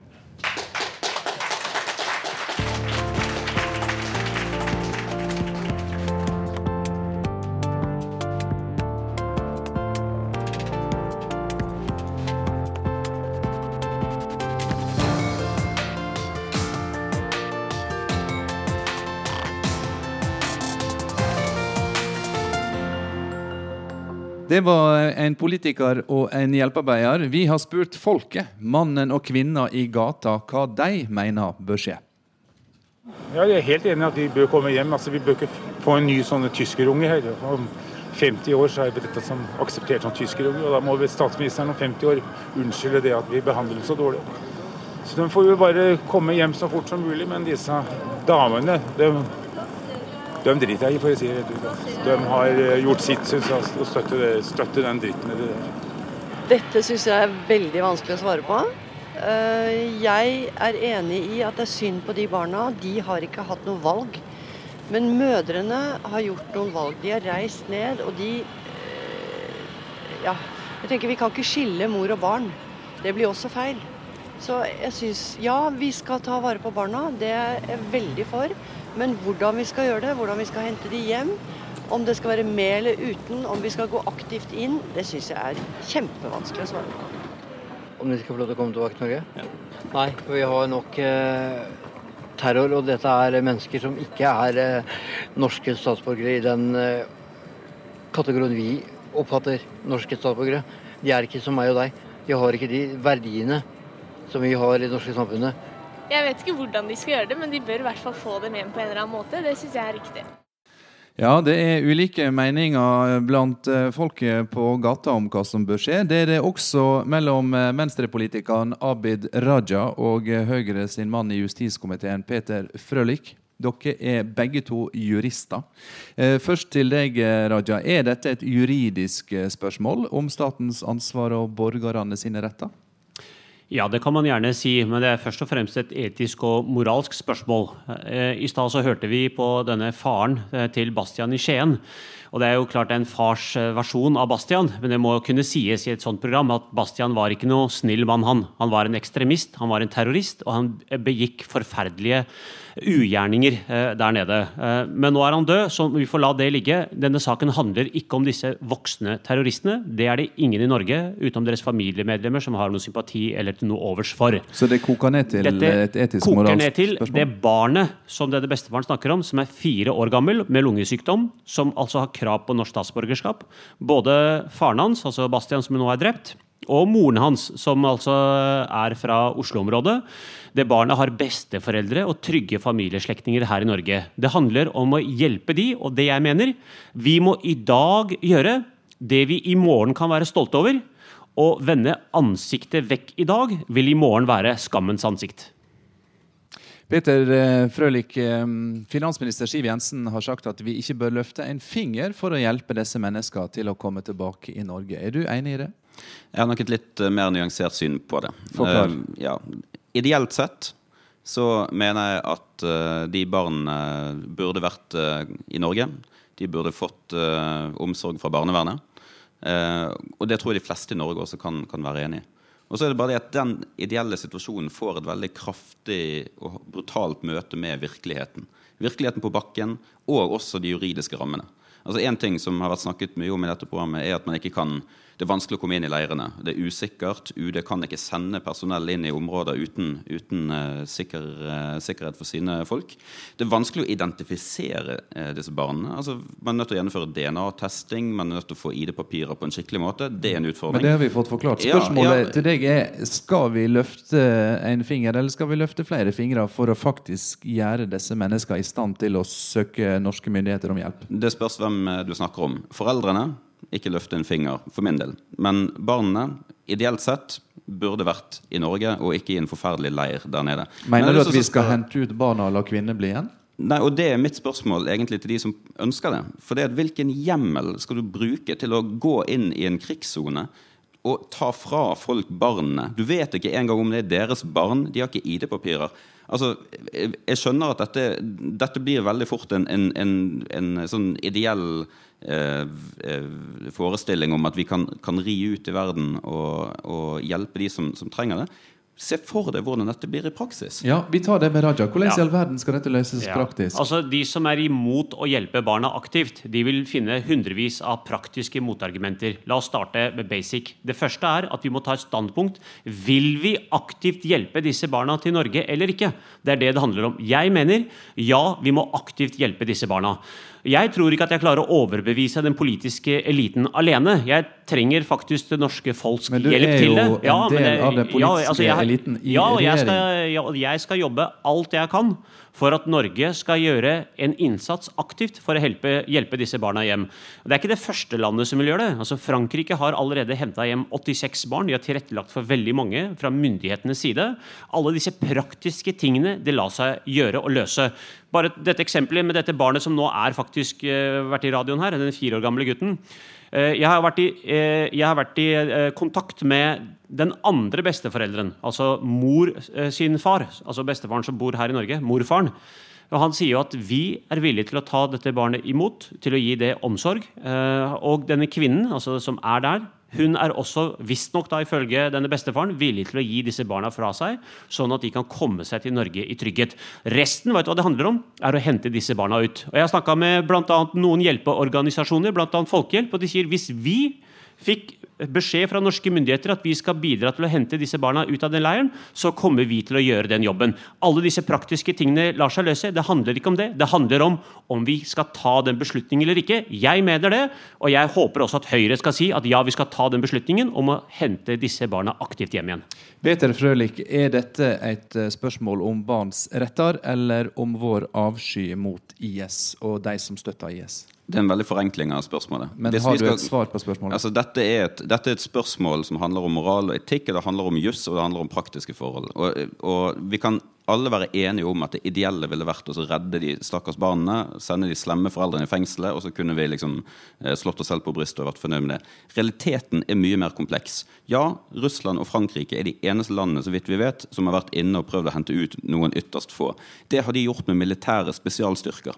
En politiker og en hjelpearbeider. Vi har spurt folket, mannen og kvinna i gata, hva de mener bør skje. Ja, jeg er helt enig i at de bør komme hjem. Altså, vi bør ikke få en ny sånn tyskerunge her. Om 50 år så er dette som akseptert som tyskerunge, og da må statsministeren om 50 år unnskylde det at vi behandler dem så dårlig. Så de får jo bare komme hjem så fort som mulig. Men disse damene de de driter jeg i, for å si det rett ut. De har eh, gjort sitt, syns jeg, og støtter, støtter den dritten. Dette syns jeg er veldig vanskelig å svare på. Eh, jeg er enig i at det er synd på de barna. De har ikke hatt noe valg. Men mødrene har gjort noen valg. De har reist ned, og de eh, Ja, jeg tenker vi kan ikke skille mor og barn. Det blir også feil. Så jeg syns ja, vi skal ta vare på barna. Det er jeg veldig for. Men hvordan vi skal gjøre det, hvordan vi skal hente de hjem, Om det skal være med eller uten, om vi skal gå aktivt inn, det syns jeg er kjempevanskelig å svare på. Om de skal få lov til å komme tilbake til Norge? Ja. Nei, for vi har nok eh, terror, og dette er mennesker som ikke er eh, norske statsborgere i den eh, kategorien vi oppfatter norske statsborgere. De er ikke som meg og deg. De har ikke de verdiene som vi har i det norske samfunnet. Jeg vet ikke hvordan de skal gjøre det, men de bør i hvert fall få dem hjem på en eller annen måte. Det syns jeg er riktig. Ja, det er ulike meninger blant eh, folket på gata om hva som bør skje. Det er det også mellom eh, venstrepolitikeren Abid Raja og eh, Høyre sin mann i justiskomiteen Peter Frølich. Dere er begge to jurister. Først til deg, Raja. Er dette et juridisk spørsmål om statens ansvar og borgerne sine retter? Ja, det kan man gjerne si, men det er først og fremst et etisk og moralsk spørsmål. Eh, I stad så hørte vi på denne faren eh, til Bastian i Skien. Og det er jo klart en fars eh, versjon av Bastian, men det må kunne sies i et sånt program at Bastian var ikke noe snill mann, han. Han var en ekstremist, han var en terrorist, og han begikk forferdelige ugjerninger eh, der nede. Eh, men nå er han død, så vi får la det ligge. Denne saken handler ikke om disse voksne terroristene. Det er det ingen i Norge, utenom deres familiemedlemmer, som har noe sympati eller noe overs for. Så det koker ned til Dette et etisk moralsk ned til spørsmål? det barnet som denne bestefaren snakker om, som er fire år gammel med lungesykdom, som altså har krav på norsk statsborgerskap. Både faren hans, altså Bastian, som nå er drept, og moren hans, som altså er fra Oslo-området. Det barnet har besteforeldre og trygge familieslektninger her i Norge. Det handler om å hjelpe de, og det jeg mener Vi må i dag gjøre det vi i morgen kan være stolte over. Å vende ansiktet vekk i dag vil i morgen være skammens ansikt. Peter Frølik Frølich, eh, finansminister Siv Jensen har sagt at vi ikke bør løfte en finger for å hjelpe disse menneskene til å komme tilbake i Norge. Er du enig i det? Jeg har nok et litt eh, mer nyansert syn på det. Forklar. Uh, ja. Ideelt sett så mener jeg at uh, de barna burde vært i Norge. De burde fått omsorg fra barnevernet. og det tror jeg de fleste i Norge også kan, kan være enig i. Og så er det bare det at Den ideelle situasjonen får et veldig kraftig og brutalt møte med virkeligheten. Virkeligheten på bakken og også de juridiske rammene. Altså En ting som har vært snakket mye om i dette programmet, er at man ikke kan det er vanskelig å komme inn i leirene. Det er usikkert. UD kan ikke sende personell inn i områder uten, uten uh, sikker, uh, sikkerhet for sine folk. Det er vanskelig å identifisere uh, disse barna. Altså, man er nødt til å gjennomføre DNA-testing, man er nødt til å få ID-papirer på en skikkelig måte. Det er en utfordring. Men det har vi fått forklart. Spørsmålet ja, ja. til deg er skal vi løfte en finger, eller skal vi løfte flere fingre for å faktisk gjøre disse menneskene i stand til å søke norske myndigheter om hjelp? Det spørs hvem du snakker om. Foreldrene ikke løfte en finger for min del. Men barna, ideelt sett, burde vært i Norge og ikke i en forferdelig leir der nede. Mener du at vi skal hente ut barna og la kvinner bli igjen? Nei, og Det er mitt spørsmål egentlig til de som ønsker det. For det er Hvilken hjemmel skal du bruke til å gå inn i en krigssone og ta fra folk barna? Du vet ikke engang om det er deres barn. De har ikke ID-papirer. Altså, Jeg skjønner at dette, dette blir veldig fort en, en, en, en sånn ideell Eh, eh, forestilling om at vi kan, kan ri ut i verden og, og hjelpe de som, som, trenger det. Se for deg hvordan dette blir i praksis. Ja, Vi tar det med Raja. Hvordan ja. i all verden skal dette løses ja. praktisk? Altså, De som er imot å hjelpe barna aktivt, de vil finne hundrevis av praktiske motargumenter. La oss starte med basic. Det første er at vi må ta et standpunkt. Vil vi aktivt hjelpe disse barna til Norge eller ikke? Det er det det handler om. Jeg mener ja, vi må aktivt hjelpe disse barna. Jeg tror ikke at jeg klarer å overbevise den politiske eliten alene. Jeg trenger faktisk det norske folks hjelp til det. Men du er jo en del jeg, av den politiske ja, altså jeg, eliten i ja, regjering. Jeg skal, ja, jeg skal jobbe alt jeg kan for at Norge skal gjøre en innsats aktivt for å hjelpe, hjelpe, disse barna hjem. Det er ikke det første landet som vil gjøre det. Altså Frankrike har allerede henta hjem 86 barn. De har tilrettelagt for veldig mange fra myndighetenes side. Alle disse praktiske tingene det lar seg gjøre og løse. Bare dette eksempelet med dette barnet som nå er faktisk uh, vært i radioen her, den fire år gamle gutten. Uh, jeg har vært i, jeg har vært i kontakt med den andre besteforelderen, altså mor sin far, altså bestefaren som bor her i Norge, morfaren. Og Han sier jo at vi er villige til å ta dette barnet imot, til å gi det omsorg. Og denne kvinnen altså som er der, hun er også visstnok ifølge denne bestefaren villig til å gi disse barna fra seg, sånn at de kan komme seg til Norge i trygghet. Resten vet du hva det handler om, er å hente disse barna ut. Og Jeg har snakka med annet noen hjelpeorganisasjoner, bl.a. Folkehjelp, og de sier hvis vi fikk beskjed fra norske myndigheter at vi skal bidra til å hente disse barna ut av den leiren, så kommer vi til å gjøre den jobben. Alle disse praktiske tingene lar seg løse. Det handler ikke om det. Det handler om om vi skal ta den beslutningen eller ikke. Jeg mener det, og jeg håper også at Høyre skal si at ja, vi skal ta den beslutningen om å hente disse barna aktivt hjem igjen. Peter Frølich, er dette et eh, spørsmål om barns retter, eller om vår avsky mot IS og de som støtter IS? Det er en veldig forenkling av spørsmålet. Men Hvis har du skal- et svar på spørsmålet? Altså, dette, er et, dette er et spørsmål som handler om moral og etikk, og det handler om juss og det handler om praktiske forhold. Og, og vi kan alle være enige om at det ideelle ville vært å redde de stakkars barna, sende de slemme foreldrene i fengselet, og så kunne vi liksom eh, slått oss selv på brystet og vært fornøyd med det. Realiteten er mye mer kompleks. Ja, Russland og Frankrike er de eneste landene så vidt vi vet, som har vært inne og prøvd å hente ut noen ytterst få. Det har de gjort med militære spesialstyrker.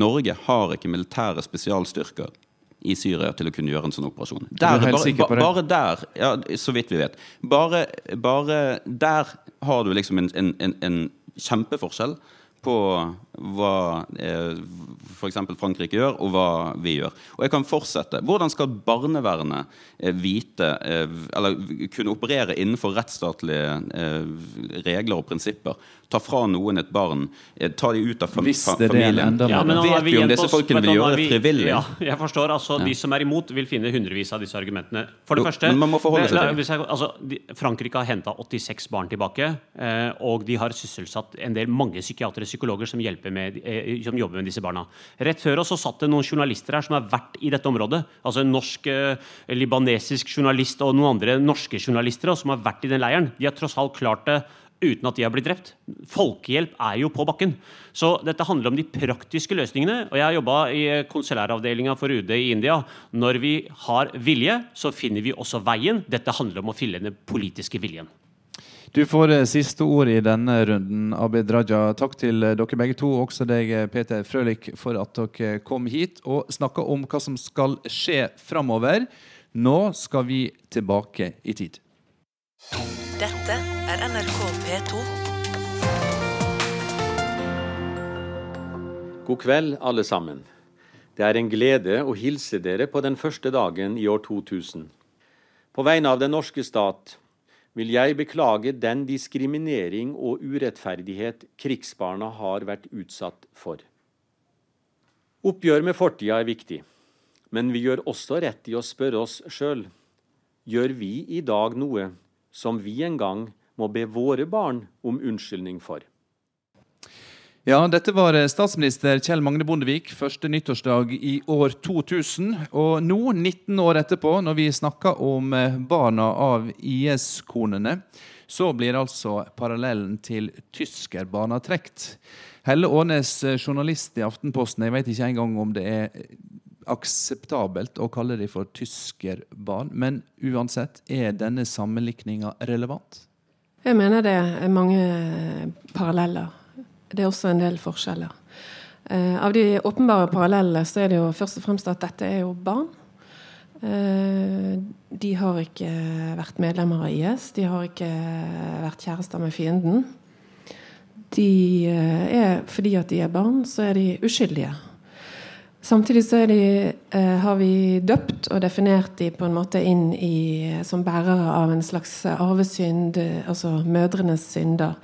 Norge har ikke militære spesialstyrker i Syria til å kunne gjøre en sånn operasjon. Er Der, bare, bare der, ja, så vidt vi vet, bare, bare der har du liksom en, en, en, en kjempeforskjell på hva eh, f.eks. Frankrike gjør, og hva vi gjør. Og jeg kan fortsette. Hvordan skal barnevernet eh, vite, eh, eller kunne operere innenfor rettsstatlige eh, regler og prinsipper? Ta fra noen et barn, ta de ut av fam familien. Ja, men Vet vi om disse folkene vil gjøre vi- det frivillig? Ja, jeg forstår. altså Ja. De som er imot, vil finne hundrevis av disse argumentene. For det Jo, første, men man må forholde seg til det. altså, de, Frankrike har henta 86 barn tilbake. Eh, og de har sysselsatt en del mange psykiatere og psykologer som, hjelper med, eh, som jobber med disse barna. Rett før oss så satt det noen journalister her som har vært i dette området. Altså en norsk, eh, libanesisk journalist og noen andre norske journalister som har vært i den leiren. De har tross alt klart det uten at de har blitt drept. Folkehjelp er jo på bakken. Så dette handler om de praktiske løsningene. Og jeg har jobba i konsulæravdelinga for UD i India. Når vi har vilje, så finner vi også veien. Dette handler om å fylle den politiske viljen. Du får eh, siste ord i denne runden, Abid Raja. Takk til eh, dere begge to, også deg, eh, Peter Frølich, for at dere kom hit og snakka om hva som skal skje framover. Nå skal vi tilbake i tid. Dette er NRK P2. God kveld, alle sammen. Det er en glede å hilse dere på den første dagen i år 2000. På vegne av den norske stat vil jeg beklage den diskriminering og urettferdighet krigsbarna har vært utsatt for. Oppgjør med fortida er viktig, men vi gjør også rett i å spørre oss sjøl gjør vi i dag noe som vi en gang må be våre barn om unnskyldning for. Ja, dette var eh, statsminister Kjell Magne Bondevik første nyttårsdag i år 2000. Og nå, 19 år etterpå, når vi snakker om eh, barna av IS-konene, så blir altså parallellen til tyskerbarna trukket. Helle Årnes, eh, journalist i Aftenposten, jeg vet ikke engang om det er akseptabelt å kalle dem for tyskerbarn, men uansett, er denne sammenlikninga relevant? Jeg mener det er mange paralleller. Det er også en del forskjeller. Eh, av de åpenbare parallellene så er det jo først og fremst at dette er jo barn. Eh, de har ikke vært medlemmer av IS. De har ikke vært kjærester med fienden. De eh, er, fordi at de er barn, så er de uskyldige. Samtidig så de, eh, har vi døpt og definert de på en måte inn i, som bærere av en slags arvesynd, eh, altså mødrenes synder.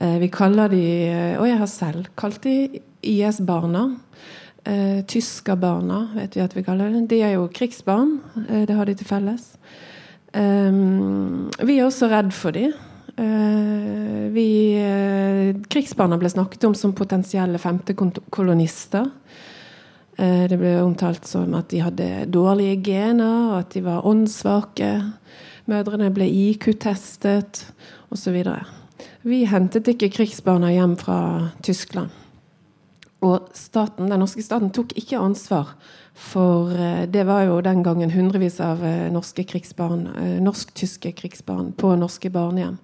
Eh, vi kaller de, eh, og jeg har selv kalt de IS-barna. Eh, Tyskerbarna, vet vi at vi kaller dem. De er jo krigsbarn. Det har de til felles. Eh, vi er også redd for de. Eh, vi, krigsbarna ble snakket om som potensielle femtekolonister. Det ble omtalt som at de hadde dårlige gener, og at de var åndssvake. Mødrene ble IQ-testet, osv. Vi hentet ikke krigsbarna hjem fra Tyskland. Og staten, den norske staten tok ikke ansvar for eh, Det var jo den gangen hundrevis av eh, norske krigsbarn, eh, norsk-tyske krigsbarn på norske barnehjem.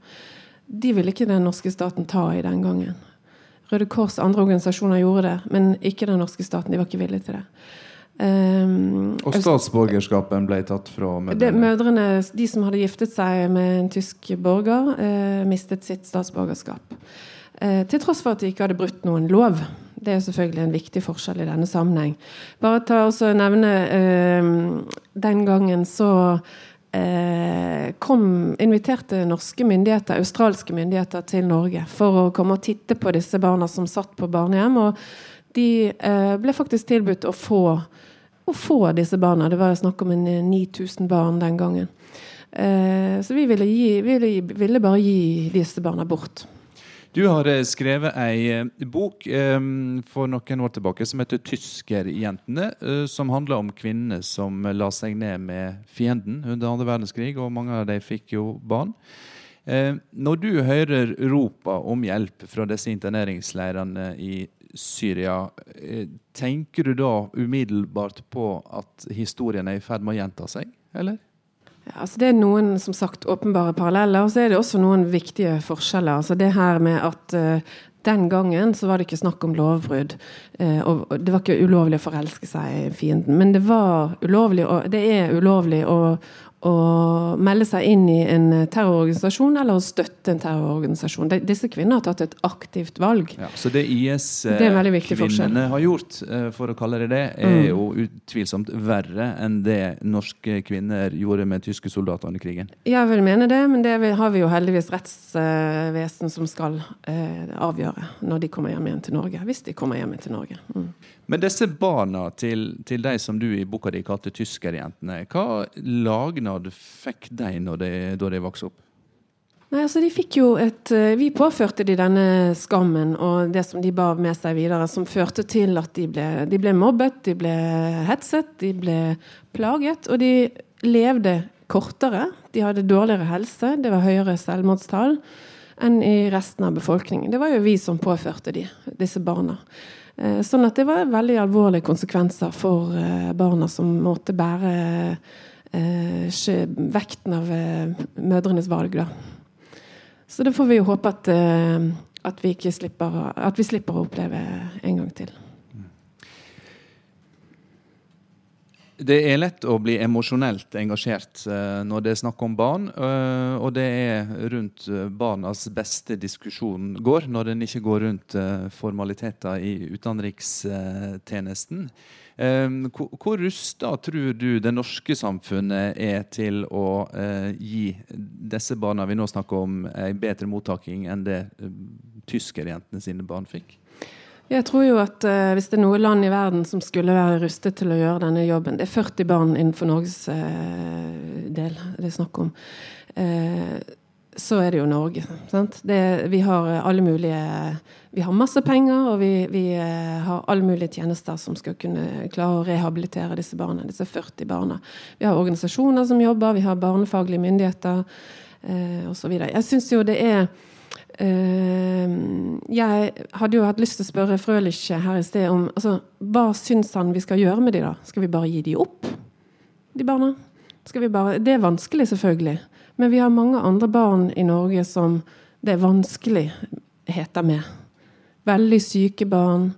De ville ikke den norske staten ta i den gangen. Røde Kors andre organisasjoner gjorde det, men ikke den norske staten. De var ikke villige til det. Um, Og statsborgerskapen ble tatt fra mødrene. mødrene, de som hadde giftet seg med en tysk borger, eh, mistet sitt statsborgerskap. Eh, til tross for at de ikke hadde brutt noen lov. Det er selvfølgelig en viktig forskjell i denne sammenheng. Bare ta også nevne eh, Den gangen så eh, kom, inviterte norske myndigheter, australske myndigheter til Norge for å komme og titte på disse barna som satt på barnehjem. Og de ble faktisk tilbudt å få, å få disse barna. Det var snakk om eh, 9000 barn den gangen. Eh, så vi ville, gi, ville, ville bare gi disse barna bort. Du har eh, skrevet ei eh, bok eh, for noen år tilbake som heter 'Tyskerjentene', eh, som handler om kvinner som la seg ned med fienden under andre verdenskrig, og mange av dem fikk jo barn. Eh, når du hører ropa om hjelp fra disse interneringsleirene i Syria, eh, tenker du da umiddelbart på at historien er i ferd med å gjenta seg, eller? Altså det er noen som sagt åpenbare paralleller, og så er det også noen viktige forskjeller. Altså det her med at uh, den gangen så var det ikke snakk om lovbrudd. Uh, og det var ikke ulovlig å forelske seg i fienden. Men det var ulovlig, og det er ulovlig å, å melde seg inn i en terrororganisasjon eller å støtte en terrororganisasjon. De, disse kvinnene har tatt et aktivt valg. Ja, så det. IS-kvinnene har gjort, eh, for å kalle det det, er Mm. jo utvilsomt verre enn det norske kvinner gjorde med tyske soldater under krigen. Jeg vil mene det, men det har vi jo heldigvis rettsvesen som skal eh, avgjøre når de kommer hjem igjen til Norge. Hvis de kommer hjem igjen til Norge. Mm. Men disse barna til, til de som du i boka di kalte tyskerjentene, hva lagnad fikk de, de da de vokste opp? Nei, altså de fikk jo et eh, Vi påførte de denne skammen og det som de bar med seg videre, som førte til at de ble, de ble mobbet, de ble hetset, de ble plaget. Og de levde kortere. De hadde dårligere helse, det var høyere selvmordstall enn i resten av befolkningen. Det var jo vi som påførte de, disse barna. Eh, Sånn at det var veldig alvorlige konsekvenser for eh, barna som måtte bære eh, vekten av mødrenes valg. da. Så det får vi jo håpe at, at, vi slipper, at vi slipper å oppleve en gang til. Det er lett å bli emosjonelt engasjert eh, når det er snakk om barn. eh, og det er rundt eh, barnas beste diskusjonen går, når den ikke går rundt formaliteter i utenrikstjenesten. Hvor rusta tror du det norske samfunnet er til å gi disse barna vi nå snakker om, en bedre mottaking enn det tyskerjentene sine barn fikk? Jeg tror jo at uh, hvis det er noe land i verden som skulle være rustet til å gjøre denne jobben Det er 40 barn innenfor Norges uh, del det er snakk om. Uh, så er det jo Norge. Det, vi har alle mulige Vi har masse penger, og vi, vi har alle mulige tjenester som skal kunne klare å rehabilitere disse barna. Disse 40 barna. Vi har organisasjoner som jobber, vi har barnefaglige myndigheter eh, osv. Jeg syns jo det er jeg hadde jo hatt lyst til å spørre Frølich her i sted om altså, hva syns han vi skal gjøre med de da? Skal vi bare gi de opp, de barna? Bare, det er vanskelig, selvfølgelig. Men vi har mange andre barn i Norge som det er vanskelig heter med. Veldig syke barn,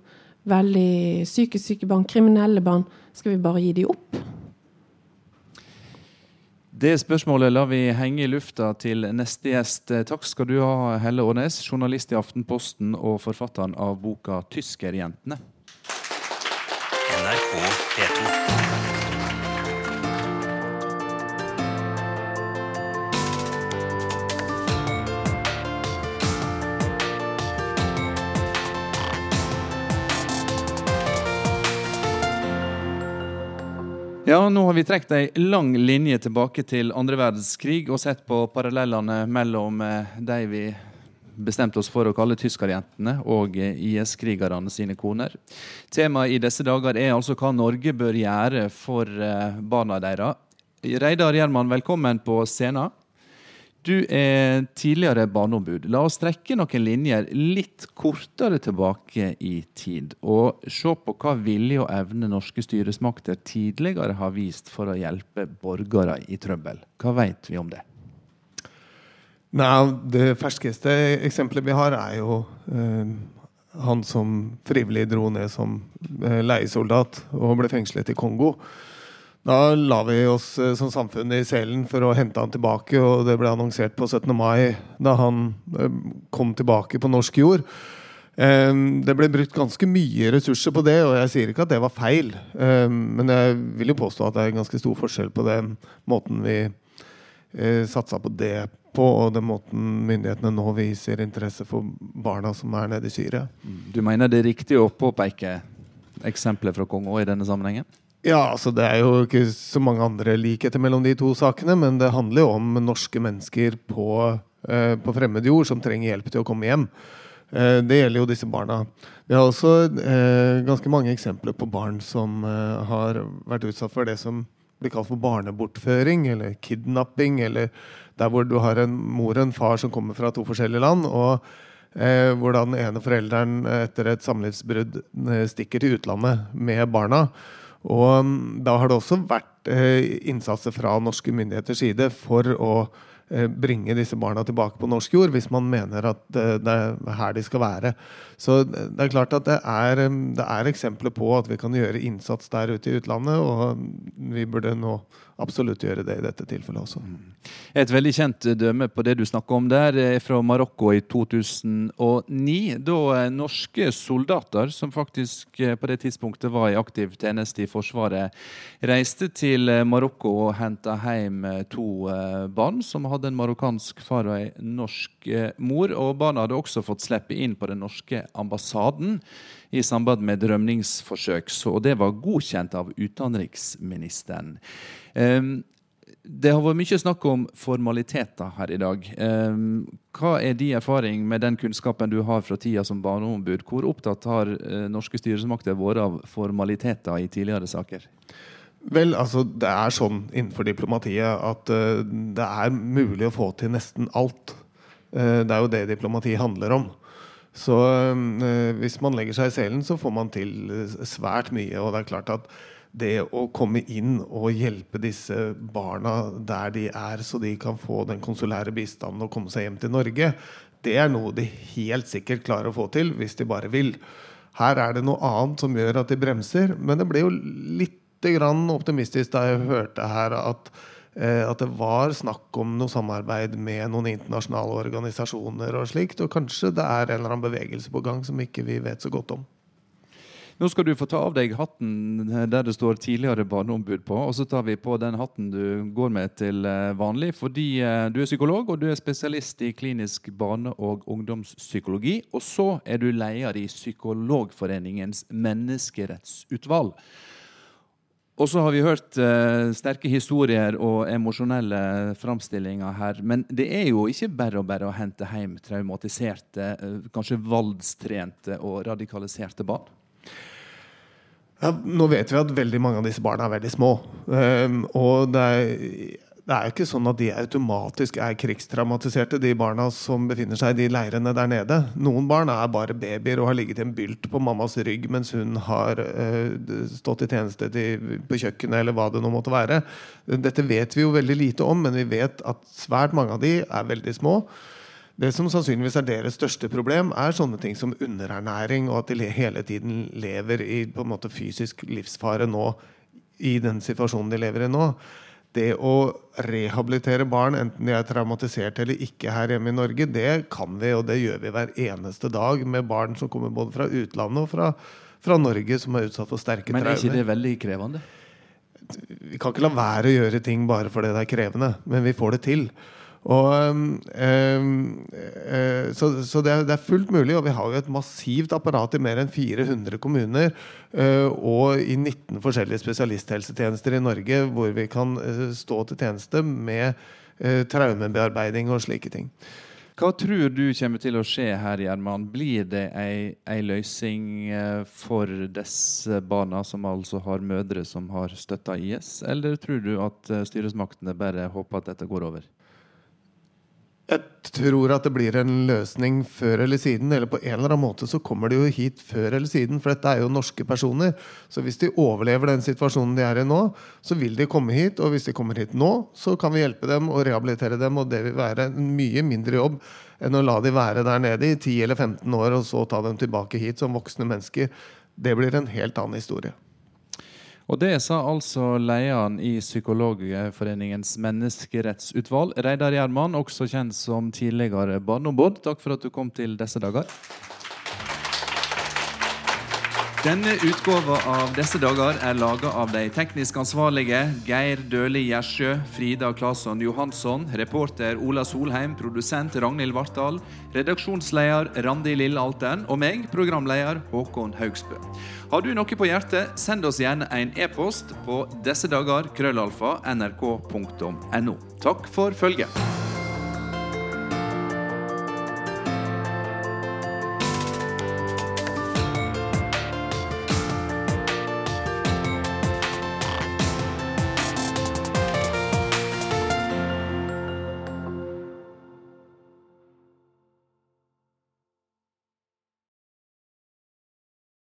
veldig psykisk syke barn, kriminelle barn. Skal vi bare gi de opp? Det spørsmålet lar vi henge i lufta til neste gjest. Takk skal du ha, Helle Årnes, journalist i Aftenposten og forfatteren av boka 'Tyskerjentene'. Ja, nå har vi trukket ei lang linje tilbake til andre verdenskrig og sett på parallellene mellom eh, de vi bestemte oss for å kalle tyskerjentene og eh, IS-krigerne sine koner. Temaet i disse dager er altså hva Norge bør gjøre for eh, barna deres. Reidar Gjerman, velkommen på scenen. Du er tidligere barneombud. La oss trekke noen linjer litt kortere tilbake i tid, og se på hva vilje og evne norske styresmakter tidligere har vist for å hjelpe borgere i trøbbel. Hva vet vi om det? Nei, Det ferskeste eksempelet vi har, er jo eh, han som frivillig dro ned som eh, leiesoldat og ble fengslet i Kongo. Da la vi oss eh, som samfunn i selen for å hente han tilbake, og det ble annonsert på 17. mai da han eh, kom tilbake på norsk jord. Eh, Det ble brukt ganske mye ressurser på det, og jeg sier ikke at det var feil. Eh, Men jeg vil jo påstå at det er en ganske stor forskjell på den måten vi eh, satsa på det på, og den måten myndighetene nå viser interesse for barna som er nede i Syria. Du mener det er riktig å påpeke eksempler fra Kongo i denne sammenhengen? Ja, altså Det er jo ikke så mange andre likheter mellom de to sakene, men det handler jo om norske mennesker på, eh, på fremmed jord som trenger hjelp til å komme hjem. Eh, det gjelder jo disse barna. Vi har også eh, ganske mange eksempler på barn som eh, har vært utsatt for det som blir kalt for barnebortføring eller kidnapping, eller der hvor du har en mor og en far som kommer fra to forskjellige land. og Eh, hvor den ene forelderen etter et samlivsbrudd eh, stikker til utlandet med barna. Og mm, da har det også vært eh, innsatser fra norske myndigheters side for å eh, bringe disse barna tilbake på norsk jord, hvis man mener at eh, det er her de skal være. Så det er klart at det er, eh, det er eksempler på at vi kan gjøre innsats der ute i utlandet, og vi burde nå absolutt gjøre det i dette tilfellet også. Et veldig kjent dømme på det du snakker om der, er fra Marokko i 2009. Da eh, norske soldater, som faktisk eh, på det tidspunktet var i aktiv tjeneste i Forsvaret, reiste til eh, Marokko og henta hjem eh, to eh, barn som hadde en marokkansk far og en norsk eh, mor. Og barna hadde også fått slippe inn på den norske ambassaden i samband med rømningsforsøk, så det var godkjent av utenriksministeren. Ehm, det har vært mye snakk om formaliteter her i dag. Ehm, hva er din erfaring med den kunnskapen du har fra tida som barneombud? Hvor opptatt har eh, norske styresmakter vært av formaliteter i tidligere saker? Vel, altså det er sånn innenfor diplomatiet at uh, det er mulig å få til nesten alt. Uh, det er jo det diplomati handler om. Så øh, hvis man legger seg i selen, så får man til eh, svært mye. Og det er klart at det å komme inn og hjelpe disse barna der de er, så de kan få den konsulære bistanden og komme seg hjem til Norge, det er noe de helt sikkert klarer å få til hvis de bare vil. Her er det noe annet som gjør at de bremser, men det ble jo litt grann optimistisk da jeg hørte her at, at det var snakk om noe samarbeid med noen internasjonale organisasjoner og slikt, og kanskje det er en eller annen bevegelse på gang som ikke vi vet så godt om. Nå skal du få ta av deg hatten der det står 'tidligere barneombud' på, og så tar vi på den hatten du går med til eh, vanlig, fordi eh, du er psykolog og du er spesialist i klinisk barne- og ungdomspsykologi. Og så er du leder i Psykologforeningens menneskerettsutvalg. Og så har vi hørt uh, sterke historier og emosjonelle framstillinger her. Men det er jo ikke bare og bare å hente hjem traumatiserte, uh, kanskje voldstrente og radikaliserte barn. Ja, nå vet vi at veldig mange av disse barna er veldig små. Ehm, og det er, det er jo ikke sånn at de automatisk er krigstraumatiserte, de barna som befinner seg i de leirene der nede. Noen barn er bare babyer og har ligget i en bylt på mammas rygg mens hun har eh, stått i tjeneste til, på kjøkkenet, eller hva det nå måtte være. Dette vet vi jo veldig lite om, men vi vet at svært mange av de er veldig små. Det som sannsynligvis er deres største problem, er sånne ting som underernæring, og at de hele tiden lever i på en måte fysisk livsfare nå, i den situasjonen de lever i nå. Det å rehabilitere barn, enten de er traumatisert eller ikke her hjemme i Norge, det kan vi, og det gjør vi hver eneste dag med barn som kommer både fra utlandet og fra, fra Norge, som er utsatt for sterke Men er traumer. ikke det veldig krevende? Vi kan ikke la være å gjøre ting bare fordi det er krevende, men vi får det til. Og, øhm, øh, så så det, er, det er fullt mulig, og vi har jo et massivt apparat i mer enn 400 kommuner øh, og i 19 forskjellige spesialisthelsetjenester i Norge hvor vi kan øh, stå til tjeneste med øh, traumebearbeiding og slike ting. Hva tror du kommer til å skje her, Gjerman? Blir det ei, ei løsning eh, for disse barna, som altså har mødre som har støtta IS, eller tror du at eh, styresmaktene bare håper at dette går over? Jeg tror at det blir en løsning før eller siden. Eller på en eller annen måte så kommer de jo hit før eller siden, for dette er jo norske personer. Så hvis de overlever den situasjonen de er i nå, så vil de komme hit. Og hvis de kommer hit nå, så kan vi hjelpe dem og rehabilitere dem, og det vil være en mye mindre jobb enn å la de være der nede i 10 eller 15 år og så ta dem tilbake hit som voksne mennesker. Det blir en helt annen historie. Og det sa altså lederen i Psykologforeningens menneskerettsutvalg, Reidar Gjerman, også kjent som tidligere barneombud. Takk for at du kom til disse dager. Denne utgåva av Disse dager er laga av de teknisk ansvarlige Geir Døli Gjersjø, Frida Claesson Johansson, reporter Ola Solheim, produsent Ragnhild Vartdal, redaksjonsleder Randi Lillealteren og meg, programleder Håkon Haugsbø. Har du noe på hjertet, send oss gjerne en e-post på dessedager krøllalfa nrk.no. Takk for følget.